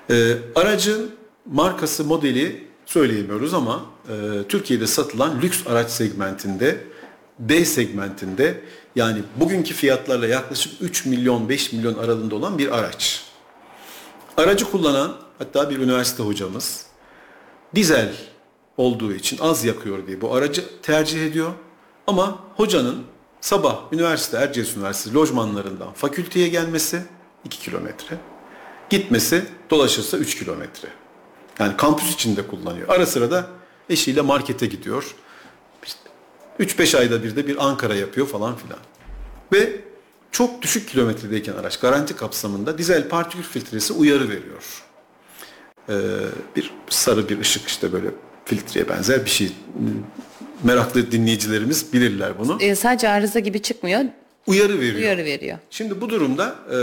C: Ee, aracın markası, modeli söyleyemiyoruz ama e, Türkiye'de satılan lüks araç segmentinde, B segmentinde yani bugünkü fiyatlarla yaklaşık 3 milyon 5 milyon aralığında olan bir araç. Aracı kullanan hatta bir üniversite hocamız dizel olduğu için az yakıyor diye bu aracı tercih ediyor. Ama hocanın sabah üniversite Erciyes Üniversitesi lojmanlarından fakülteye gelmesi 2 kilometre. Gitmesi dolaşırsa 3 kilometre. Yani kampüs içinde kullanıyor. Ara sıra da eşiyle markete gidiyor. İşte 3-5 ayda bir de bir Ankara yapıyor falan filan. Ve çok düşük kilometredeyken araç garanti kapsamında dizel partikül filtresi uyarı veriyor. Ee, bir sarı bir ışık işte böyle filtreye benzer bir şey. Meraklı dinleyicilerimiz bilirler bunu.
B: Ee, sadece arıza gibi çıkmıyor.
C: Uyarı veriyor.
B: Uyarı veriyor.
C: Şimdi bu durumda e,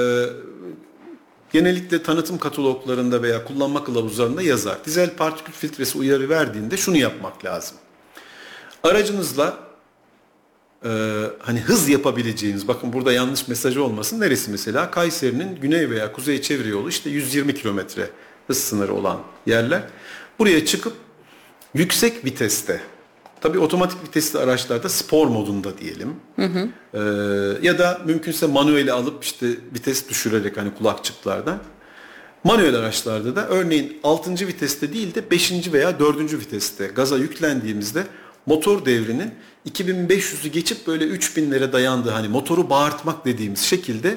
C: genellikle tanıtım kataloglarında veya kullanma kılavuzlarında yazar. Dizel partikül filtresi uyarı verdiğinde şunu yapmak lazım. Aracınızla e, hani hız yapabileceğiniz, bakın burada yanlış mesajı olmasın. Neresi mesela? Kayseri'nin güney veya kuzey çevre yolu işte 120 kilometre hız sınırı olan yerler. Buraya çıkıp yüksek viteste, tabii otomatik vitesli araçlarda spor modunda diyelim. Ee, ya da mümkünse manueli alıp işte vites düşürerek hani kulakçıklardan. Manuel araçlarda da örneğin 6. viteste değil de 5. veya 4. viteste gaza yüklendiğimizde motor devrinin 2500'ü geçip böyle 3000'lere dayandığı hani motoru bağırtmak dediğimiz şekilde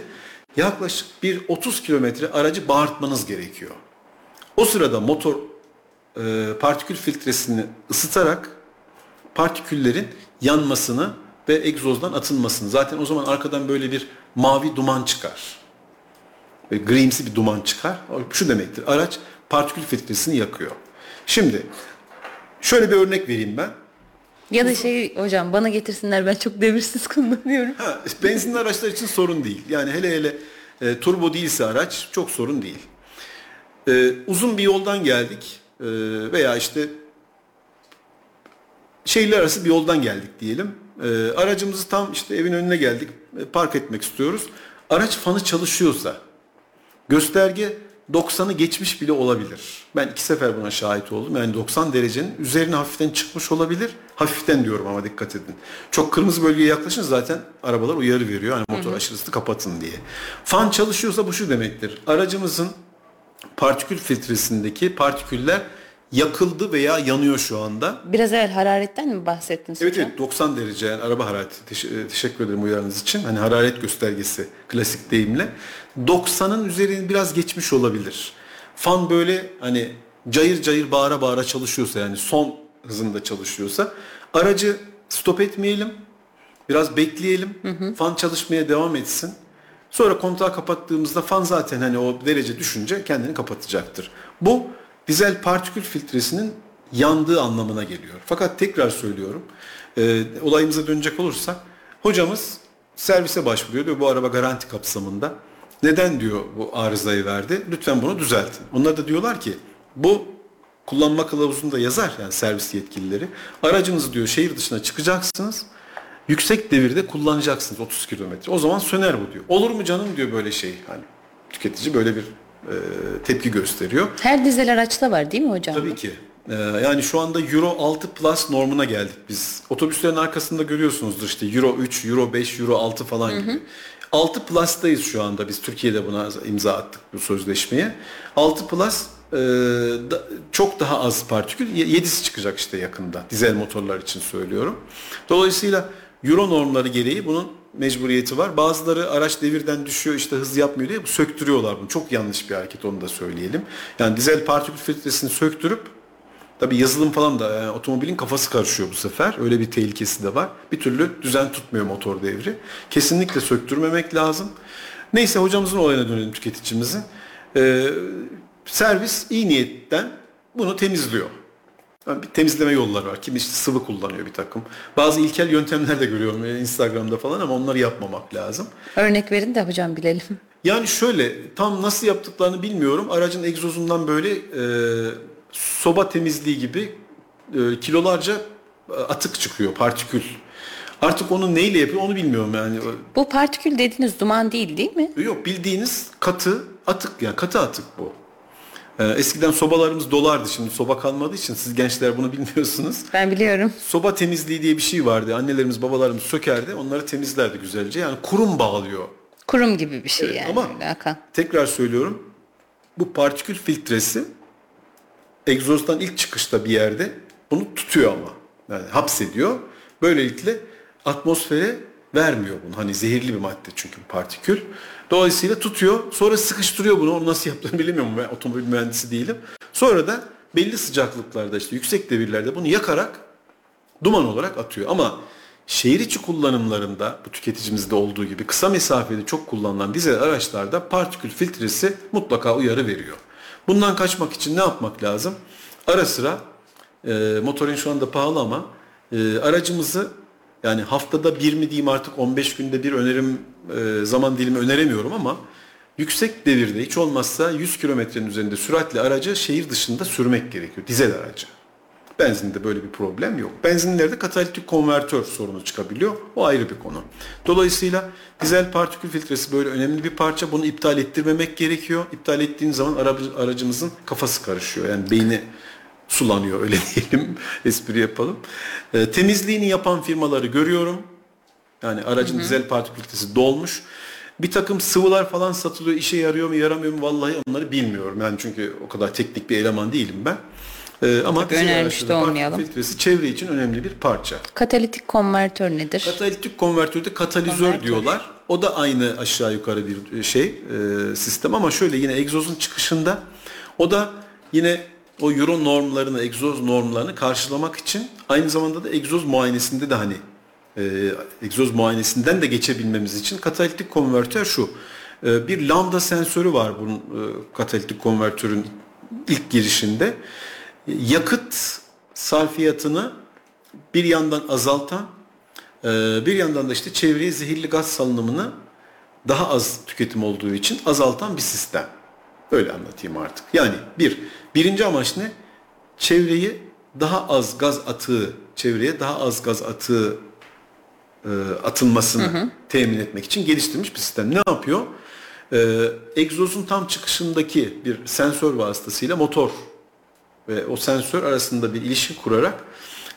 C: yaklaşık bir 30 kilometre aracı bağırtmanız gerekiyor. O sırada motor e, partikül filtresini ısıtarak partiküllerin yanmasını ve egzozdan atılmasını. Zaten o zaman arkadan böyle bir mavi duman çıkar. Ve grimsi bir duman çıkar. Şu demektir. Araç partikül filtresini yakıyor. Şimdi şöyle bir örnek vereyim ben.
B: Ya da şey hocam bana getirsinler ben çok devirsiz kullanıyorum.
C: Ha, benzinli araçlar için sorun değil. Yani hele hele e, turbo değilse araç çok sorun değil. E, uzun bir yoldan geldik e, veya işte şehirler arası bir yoldan geldik diyelim. E, aracımızı tam işte evin önüne geldik. e, park etmek istiyoruz. Araç fanı çalışıyorsa gösterge 90'ı geçmiş bile olabilir. Ben iki sefer buna şahit oldum. Yani 90 derecenin üzerine hafiften çıkmış olabilir. Hafiften diyorum ama dikkat edin. Çok kırmızı bölgeye yaklaşın zaten arabalar uyarı veriyor. Hani motor aşırı hızlı kapatın diye. Fan çalışıyorsa bu şu demektir. Aracımızın partikül filtresindeki partiküller yakıldı veya yanıyor şu anda.
B: Biraz evvel hararetten mi bahsettiniz
C: Evet
B: hocam?
C: evet 90 derece yani araba harareti. Teş- e, teşekkür ederim uyarınız için. Hani hararet göstergesi klasik deyimle. 90'ın üzerini biraz geçmiş olabilir. Fan böyle hani cayır cayır bağıra bağıra çalışıyorsa yani son hızında çalışıyorsa aracı stop etmeyelim. Biraz bekleyelim. Fan çalışmaya devam etsin. Sonra kontağı kapattığımızda fan zaten hani o derece düşünce kendini kapatacaktır. Bu dizel partikül filtresinin yandığı anlamına geliyor. Fakat tekrar söylüyorum. e, olayımıza dönecek olursak hocamız servise başvuruyor diyor bu araba garanti kapsamında. Neden diyor bu arızayı verdi? Lütfen bunu düzeltin. Onlar da diyorlar ki bu kullanma kılavuzunda yazar yani servis yetkilileri. Aracınızı diyor şehir dışına çıkacaksınız. Yüksek devirde kullanacaksınız 30 kilometre. O zaman söner bu diyor. Olur mu canım diyor böyle şey. Hani tüketici böyle bir e, tepki gösteriyor.
B: Her dizel araçta var değil mi hocam?
C: Tabii ki. Ee, yani şu anda Euro 6 Plus normuna geldik biz. Otobüslerin arkasında görüyorsunuzdur işte Euro 3, Euro 5, Euro 6 falan gibi. 6 Plus'tayız şu anda biz Türkiye'de buna imza attık bu sözleşmeye. 6 Plus e, da- çok daha az partikül. Ye- 7'si çıkacak işte yakında dizel motorlar için söylüyorum. Dolayısıyla Euro normları gereği bunun mecburiyeti var. Bazıları araç devirden düşüyor işte hız yapmıyor diye söktürüyorlar bunu. Çok yanlış bir hareket onu da söyleyelim. Yani dizel partikül filtresini söktürüp Tabi yazılım falan da yani otomobilin kafası karışıyor bu sefer. Öyle bir tehlikesi de var. Bir türlü düzen tutmuyor motor devri. Kesinlikle söktürmemek lazım. Neyse hocamızın olayına dönelim tüketicimizin. Ee, servis iyi niyetten bunu temizliyor. Bir temizleme yolları var. Kim işte sıvı kullanıyor bir takım. Bazı ilkel yöntemler de görüyorum yani Instagram'da falan ama onları yapmamak lazım.
B: Örnek verin de hocam bilelim.
C: Yani şöyle tam nasıl yaptıklarını bilmiyorum. Aracın egzozundan böyle e, soba temizliği gibi e, kilolarca e, atık çıkıyor, partikül. Artık onu neyle yapıyor onu bilmiyorum yani.
B: Bu partikül dediğiniz duman değil değil mi?
C: Yok bildiğiniz katı atık yani katı atık bu. E, eskiden sobalarımız dolardı şimdi soba kalmadığı için siz gençler bunu bilmiyorsunuz.
B: Ben biliyorum.
C: Soba temizliği diye bir şey vardı. Annelerimiz babalarımız sökerdi onları temizlerdi güzelce. Yani kurum bağlıyor
B: Kurum gibi bir şey
C: Evet,
B: yani.
C: ama-
B: öyle akan.
C: Tekrar söylüyorum. Bu partikül filtresi egzozdan ilk çıkışta bir yerde bunu tutuyor ama. Yani hapsediyor. Böylelikle atmosfere vermiyor bunu. Hani zehirli bir madde çünkü partikül. Dolayısıyla tutuyor. Sonra sıkıştırıyor bunu. Onu nasıl yaptığını bilmiyorum. Ben otomobil mühendisi değilim. Sonra da belli sıcaklıklarda işte yüksek devirlerde bunu yakarak duman olarak atıyor. Ama şehir içi kullanımlarında bu tüketicimizde olduğu gibi kısa mesafede çok kullanılan dizel araçlarda partikül filtresi mutlaka uyarı veriyor. Bundan kaçmak için ne yapmak lazım? Ara sıra e, motorun şu anda pahalı ama e, aracımızı yani haftada bir mi diyeyim artık 15 günde bir önerim e, zaman dilimi öneremiyorum ama yüksek devirde hiç olmazsa 100 kilometrenin üzerinde süratle aracı şehir dışında sürmek gerekiyor. Dizel aracı. Benzinde böyle bir problem yok. Benzinlerde katalitik konvertör sorunu çıkabiliyor. O ayrı bir konu. Dolayısıyla dizel partikül filtresi böyle önemli bir parça. Bunu iptal ettirmemek gerekiyor. İptal ettiğin zaman aracı- aracımızın kafası karışıyor. Yani beyni sulanıyor öyle diyelim. Espri yapalım. Ee, temizliğini yapan firmaları görüyorum. Yani aracın dizel partikül filtresi dolmuş. Bir takım sıvılar falan satılıyor. İşe yarıyor mu yaramıyor mu vallahi onları bilmiyorum. Yani çünkü o kadar teknik bir eleman değilim ben. Ee, ama
B: Tabii önermiş de olmayalım.
C: filtresi çevre için önemli bir parça.
B: Katalitik konvertör nedir?
C: Katalitik konvertörde katalizör
B: Konvertör.
C: diyorlar. O da aynı aşağı yukarı bir şey e, sistem ama şöyle yine egzozun çıkışında o da yine o euro normlarını, egzoz normlarını karşılamak için aynı zamanda da egzoz muayenesinde de hani e, egzoz muayenesinden de geçebilmemiz için katalitik konvertör şu. E, bir lambda sensörü var bunun e, katalitik konvertörün ilk girişinde. Yakıt sarfiyatını bir yandan azaltan, e, bir yandan da işte çevreye zehirli gaz salınımını daha az tüketim olduğu için azaltan bir sistem. Öyle anlatayım artık. Yani bir, birinci amaç ne? Çevreyi daha az gaz atığı, çevreye daha az gaz atığı e, atılmasını temin etmek için geliştirilmiş bir sistem. Ne yapıyor? E, egzozun tam çıkışındaki bir sensör vasıtasıyla motor ve o sensör arasında bir ilişki kurarak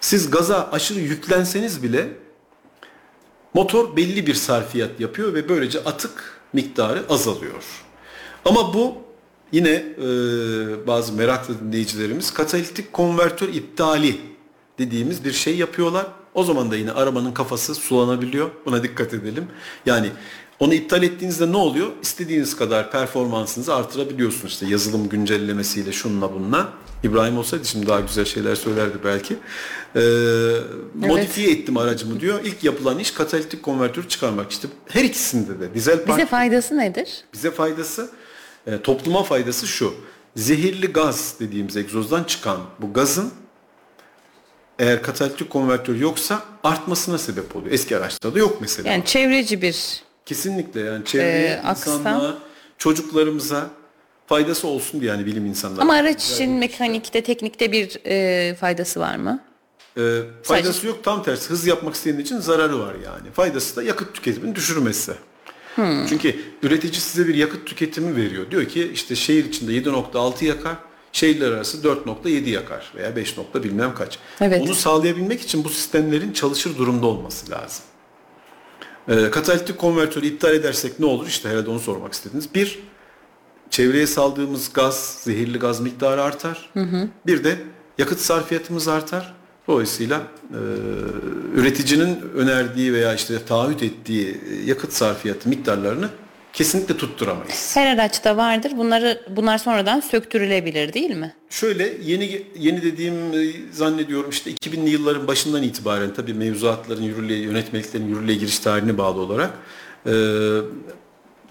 C: siz gaza aşırı yüklenseniz bile motor belli bir sarfiyat yapıyor ve böylece atık miktarı azalıyor. Ama bu yine e, bazı meraklı dinleyicilerimiz katalitik konvertör iptali dediğimiz bir şey yapıyorlar. O zaman da yine arabanın kafası sulanabiliyor. Buna dikkat edelim. Yani onu iptal ettiğinizde ne oluyor? İstediğiniz kadar performansınızı artırabiliyorsunuz. İşte yazılım güncellemesiyle şununla bununla. İbrahim olsaydı şimdi daha güzel şeyler söylerdi belki. Ee, Modifiye ettim aracımı diyor. İlk yapılan iş katalitik konvertör çıkarmak. İşte her ikisinde de dizel park
B: Bize faydası nedir?
C: bize faydası, e, topluma faydası şu. Zehirli gaz dediğimiz egzozdan çıkan bu gazın eğer katalitik konvertör yoksa artmasına sebep oluyor. Eski araçlarda yok mesela.
B: Yani çevreci bir
C: Kesinlikle yani çevreye,
B: Ee,
C: insanlığa, çocuklarımıza faydası olsun diye yani bilim insanları.
B: ama araç için mekanikte, teknikte bir e, faydası var mı?
C: Ee, faydası yok tam tersi hız yapmak istediğin için zararı var yani. Faydası da yakıt tüketimini düşürmesi. Çünkü üretici size bir yakıt tüketimi veriyor. Diyor ki işte şehir içinde 7.6 yakar, şehirler arası 4.7 yakar veya 5 nokta bilmem kaç.
B: Evet.
C: Bunu sağlayabilmek için bu sistemlerin çalışır durumda olması lazım. Ee, katalitik konvertörü iptal edersek ne olur? İşte herhalde onu sormak istediniz. Bir, çevreye saldığımız gaz, zehirli gaz miktarı artar. Bir de yakıt sarfiyatımız artar. Dolayısıyla e, üreticinin önerdiği veya işte taahhüt ettiği yakıt sarfiyatı miktarlarını kesinlikle tutturamayız.
B: Her araçta vardır. Bunları bunlar sonradan söktürülebilir değil mi?
C: Şöyle yeni yeni dediğim e, zannediyorum işte 2000'li yılların başından itibaren tabii mevzuatların yürürlüğe, yönetmeliklerin yürürlüğe giriş tarihine bağlı olarak e,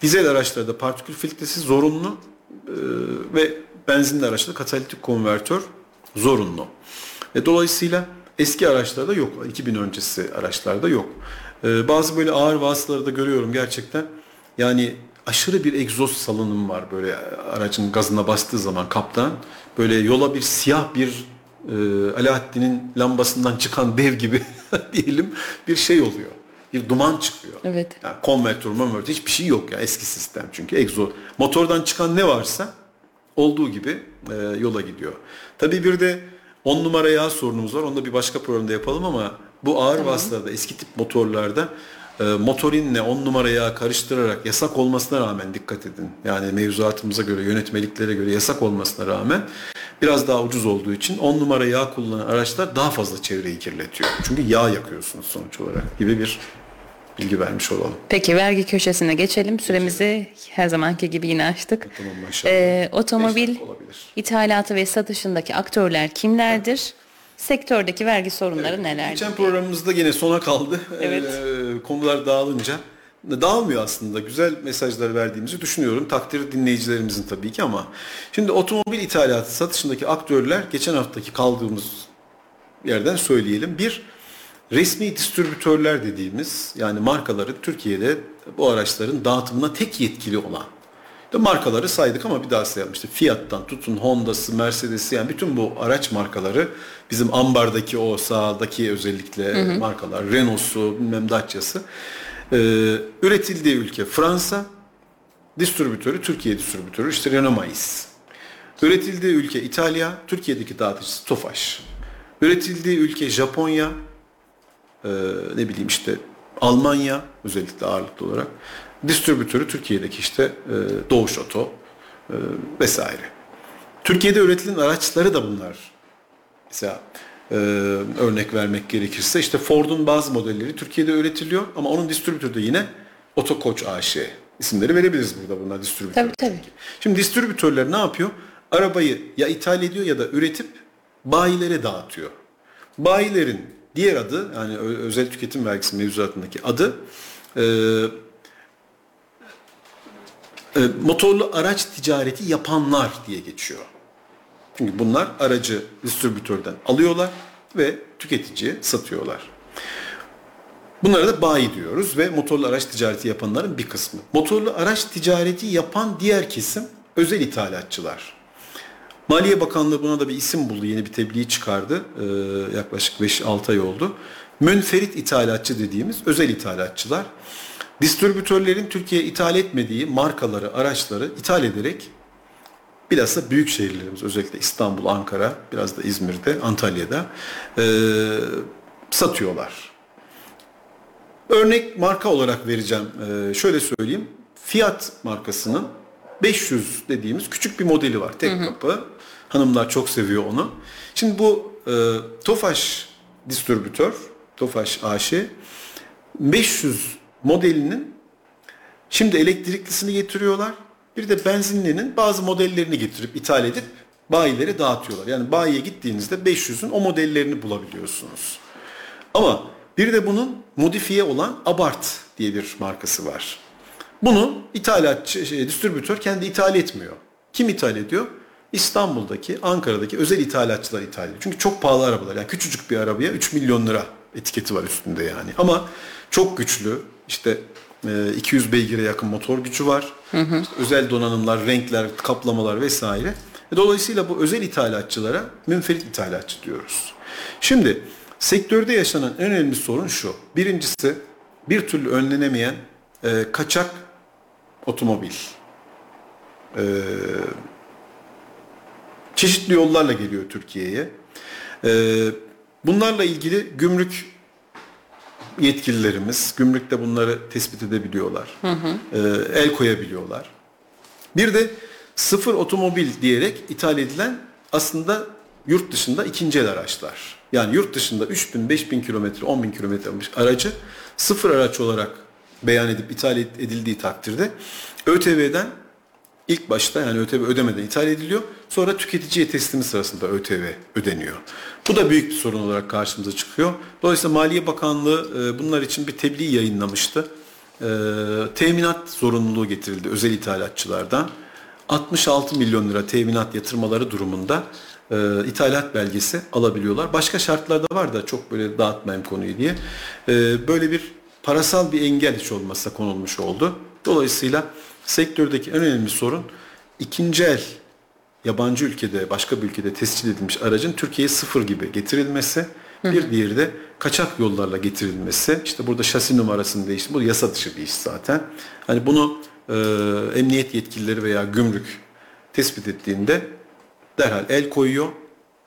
C: dizel araçlarda partikül filtresi zorunlu e, ve benzinli araçlarda katalitik konvertör zorunlu. E, dolayısıyla eski araçlarda yok. 2000 öncesi araçlarda yok. E, bazı böyle ağır vasıtaları da görüyorum gerçekten. Yani aşırı bir egzoz salınım var böyle aracın gazına bastığı zaman kaptan. Böyle yola bir siyah bir e, Alaaddin'in lambasından çıkan dev gibi diyelim bir şey oluyor. Bir duman çıkıyor.
B: Evet.
C: Yani konvertör, konvertör hiçbir şey yok ya eski sistem çünkü egzoz. Motordan çıkan ne varsa olduğu gibi e, yola gidiyor. Tabii bir de 10 numara yağ sorunumuz var. Onu da bir başka programda yapalım ama bu ağır vasıtalarda eski tip motorlarda e, motorinle 10 numara yağ karıştırarak yasak olmasına rağmen dikkat edin. Yani mevzuatımıza göre, yönetmeliklere göre yasak olmasına rağmen biraz daha ucuz olduğu için 10 numara yağ kullanan araçlar daha fazla çevreyi kirletiyor. Çünkü yağ yakıyorsunuz sonuç olarak gibi bir bilgi vermiş olalım.
B: Peki vergi köşesine geçelim. Süremizi her zamanki gibi yine açtık.
C: Tamam maşallah.
B: Ee, otomobil ithalatı ve satışındaki aktörler kimlerdir? Sektördeki vergi sorunları nelerdir?
C: Geçen programımızda yine sona kaldı.
B: Evet.
C: Ee, konular dağılınca. Dağılmıyor aslında. Güzel mesajlar verdiğimizi düşünüyorum. Takdir dinleyicilerimizin tabii ki ama. Şimdi otomobil ithalatı satışındaki aktörler geçen haftaki kaldığımız yerden söyleyelim. Bir, resmi distribütörler dediğimiz yani markaların Türkiye'de bu araçların dağıtımına tek yetkili olan. İşte markaları saydık ama bir daha sayalım. İşte Fiat'tan tutun Honda'sı, Mercedes'i yani bütün bu araç markaları bizim ambardaki o sağdaki özellikle markalar Renault'su, bilmem Dacia'sı. Ee, üretildiği ülke Fransa, distribütörü Türkiye distribütörü işte Renault Mais. Üretildiği ülke İtalya, Türkiye'deki dağıtıcısı Tofaş. Üretildiği ülke Japonya, e, ne bileyim işte Almanya özellikle ağırlıklı olarak. Distribütörü Türkiye'deki işte e, Doğuş Oto e, vesaire. Türkiye'de üretilen araçları da bunlar. Mesela e, örnek vermek gerekirse işte Ford'un bazı modelleri Türkiye'de üretiliyor ama onun distribütörü de yine Otokoç AŞ. İsimleri verebiliriz burada bunlar distribütör.
B: Tabii tabii.
C: Şimdi distribütörler ne yapıyor? Arabayı ya ithal ediyor ya da üretip bayilere dağıtıyor. Bayilerin diğer adı yani özel tüketim vergisi mevzuatındaki adı e, e, motorlu araç ticareti yapanlar diye geçiyor. Çünkü bunlar aracı distribütörden alıyorlar ve tüketiciye satıyorlar. Bunlara da bayi diyoruz ve motorlu araç ticareti yapanların bir kısmı. Motorlu araç ticareti yapan diğer kesim özel ithalatçılar. Maliye Bakanlığı buna da bir isim buldu. Yeni bir tebliğ çıkardı. Ee, yaklaşık 5-6 ay oldu. Münferit ithalatçı dediğimiz özel ithalatçılar. Distribütörlerin Türkiye'ye ithal etmediği markaları, araçları ithal ederek bilhassa büyük şehirlerimiz özellikle İstanbul, Ankara, biraz da İzmir'de, Antalya'da e, satıyorlar. Örnek marka olarak vereceğim. E, şöyle söyleyeyim. Fiat markasının 500 dediğimiz küçük bir modeli var. Tek kapı. Hanımlar çok seviyor onu. Şimdi bu e, Tofaş distribütör, Tofaş AŞ 500 modelinin şimdi elektriklisini getiriyorlar. Bir de benzinlinin bazı modellerini getirip ithal edip bayilere dağıtıyorlar. Yani bayiye gittiğinizde 500'ün o modellerini bulabiliyorsunuz. Ama bir de bunun modifiye olan Abart diye bir markası var. Bunu ithalatçı, şey, distribütör kendi ithal etmiyor. Kim ithal ediyor? İstanbul'daki, Ankara'daki özel ithalatçılar ithal ediyor. Çünkü çok pahalı arabalar. Yani küçücük bir arabaya 3 milyon lira etiketi var üstünde yani. Ama çok güçlü. İşte e, 200 beygire yakın motor gücü var. İşte özel donanımlar, renkler, kaplamalar vesaire. E, Dolayısıyla bu özel ithalatçılara münferit ithalatçı diyoruz. Şimdi sektörde yaşanan en önemli sorun şu. Birincisi bir türlü önlenemeyen e, kaçak otomobil. E, çeşitli yollarla geliyor Türkiye'ye. E, bunlarla ilgili gümrük yetkililerimiz gümrükte bunları tespit edebiliyorlar. E, el koyabiliyorlar. Bir de sıfır otomobil diyerek ithal edilen aslında yurt dışında ikinci el araçlar. Yani yurt dışında 3000, 5000 kilometre, 10 bin kilometre almış aracı sıfır araç olarak beyan edip ithal edildiği takdirde ÖTV'den ilk başta yani ÖTV ödemeden ithal ediliyor. Sonra tüketiciye teslimi sırasında ÖTV ödeniyor. Bu da büyük bir sorun olarak karşımıza çıkıyor. Dolayısıyla Maliye Bakanlığı e, bunlar için bir tebliğ yayınlamıştı. E, teminat zorunluluğu getirildi özel ithalatçılardan. 66 milyon lira teminat yatırmaları durumunda e, ithalat belgesi alabiliyorlar. Başka şartlar da var da çok böyle dağıtmayayım konuyu diye. E, böyle bir parasal bir engel hiç olmazsa konulmuş oldu. Dolayısıyla sektördeki en önemli sorun ikinci el yabancı ülkede başka bir ülkede tescil edilmiş aracın Türkiye'ye sıfır gibi getirilmesi. Bir diğeri de kaçak yollarla getirilmesi. İşte burada şasi numarasını değişti. Bu yasa dışı bir iş zaten. Hani bunu e, emniyet yetkilileri veya gümrük tespit ettiğinde derhal el koyuyor.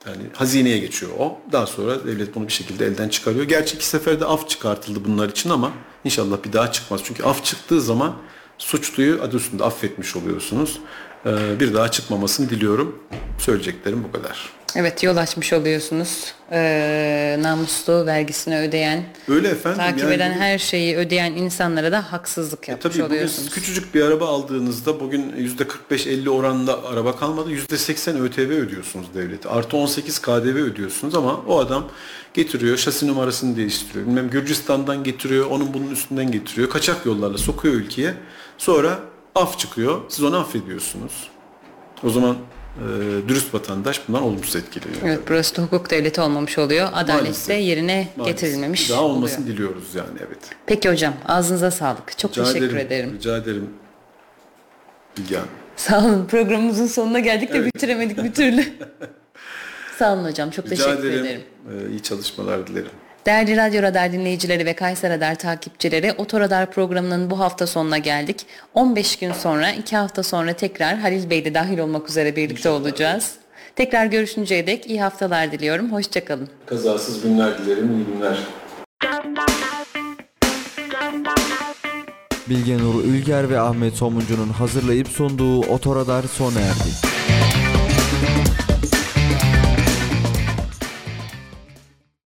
C: Yani hazineye geçiyor o. Daha sonra devlet bunu bir şekilde elden çıkarıyor. Gerçi iki seferde af çıkartıldı bunlar için ama inşallah bir daha çıkmaz. Çünkü af çıktığı zaman suçluyu adı üstünde affetmiş oluyorsunuz. Ee, bir daha çıkmamasını diliyorum. Söyleyeceklerim bu kadar.
B: Evet yol açmış oluyorsunuz. Ee, namuslu vergisini ödeyen,
C: Öyle efendim.
B: takip
C: yani
B: eden her şeyi ödeyen insanlara da haksızlık
C: E
B: yapmış
C: tabii bugün
B: oluyorsunuz.
C: küçücük bir araba aldığınızda bugün %45-50 oranında araba kalmadı. %80 ÖTV ödüyorsunuz devlete. Artı 18 KDV ödüyorsunuz ama o adam getiriyor şasi numarasını değiştiriyor. Bilmem Gürcistan'dan getiriyor, onun bunun üstünden getiriyor. Kaçak yollarla sokuyor ülkeye. Sonra af çıkıyor. Siz onu affediyorsunuz. O zaman e, dürüst vatandaş bundan olumsuz etkileniyor.
B: Evet burası da hukuk devleti olmamış oluyor. Adalet
C: Maalesef.
B: de yerine
C: Maalesef.
B: getirilmemiş
C: Daha
B: oluyor.
C: olmasını diliyoruz yani evet.
B: Peki hocam ağzınıza sağlık. Çok
C: Rica
B: teşekkür ederim.
C: Rica ederim. Bilge Hanım.
B: Sağ olun. Programımızın sonuna geldik de
C: Evet.
B: bitiremedik bir türlü. Sağ olun hocam. Çok
C: Rica
B: teşekkür
C: ederim.
B: ederim.
C: Ee, iyi çalışmalar dilerim.
B: Değerli Radyo Radar dinleyicileri ve Kayser Radar takipçileri Otoradar programının bu hafta sonuna geldik. 15 gün sonra 2 hafta sonra tekrar Halil Bey de dahil olmak üzere birlikte olacağız. Tekrar görüşünceye dek iyi haftalar diliyorum. Hoşçakalın.
C: Kazasız günler dilerim, iyi günler.
A: Bilge Nur Ülger ve Ahmet Somuncu'nun hazırlayıp sunduğu Otoradar sona erdi.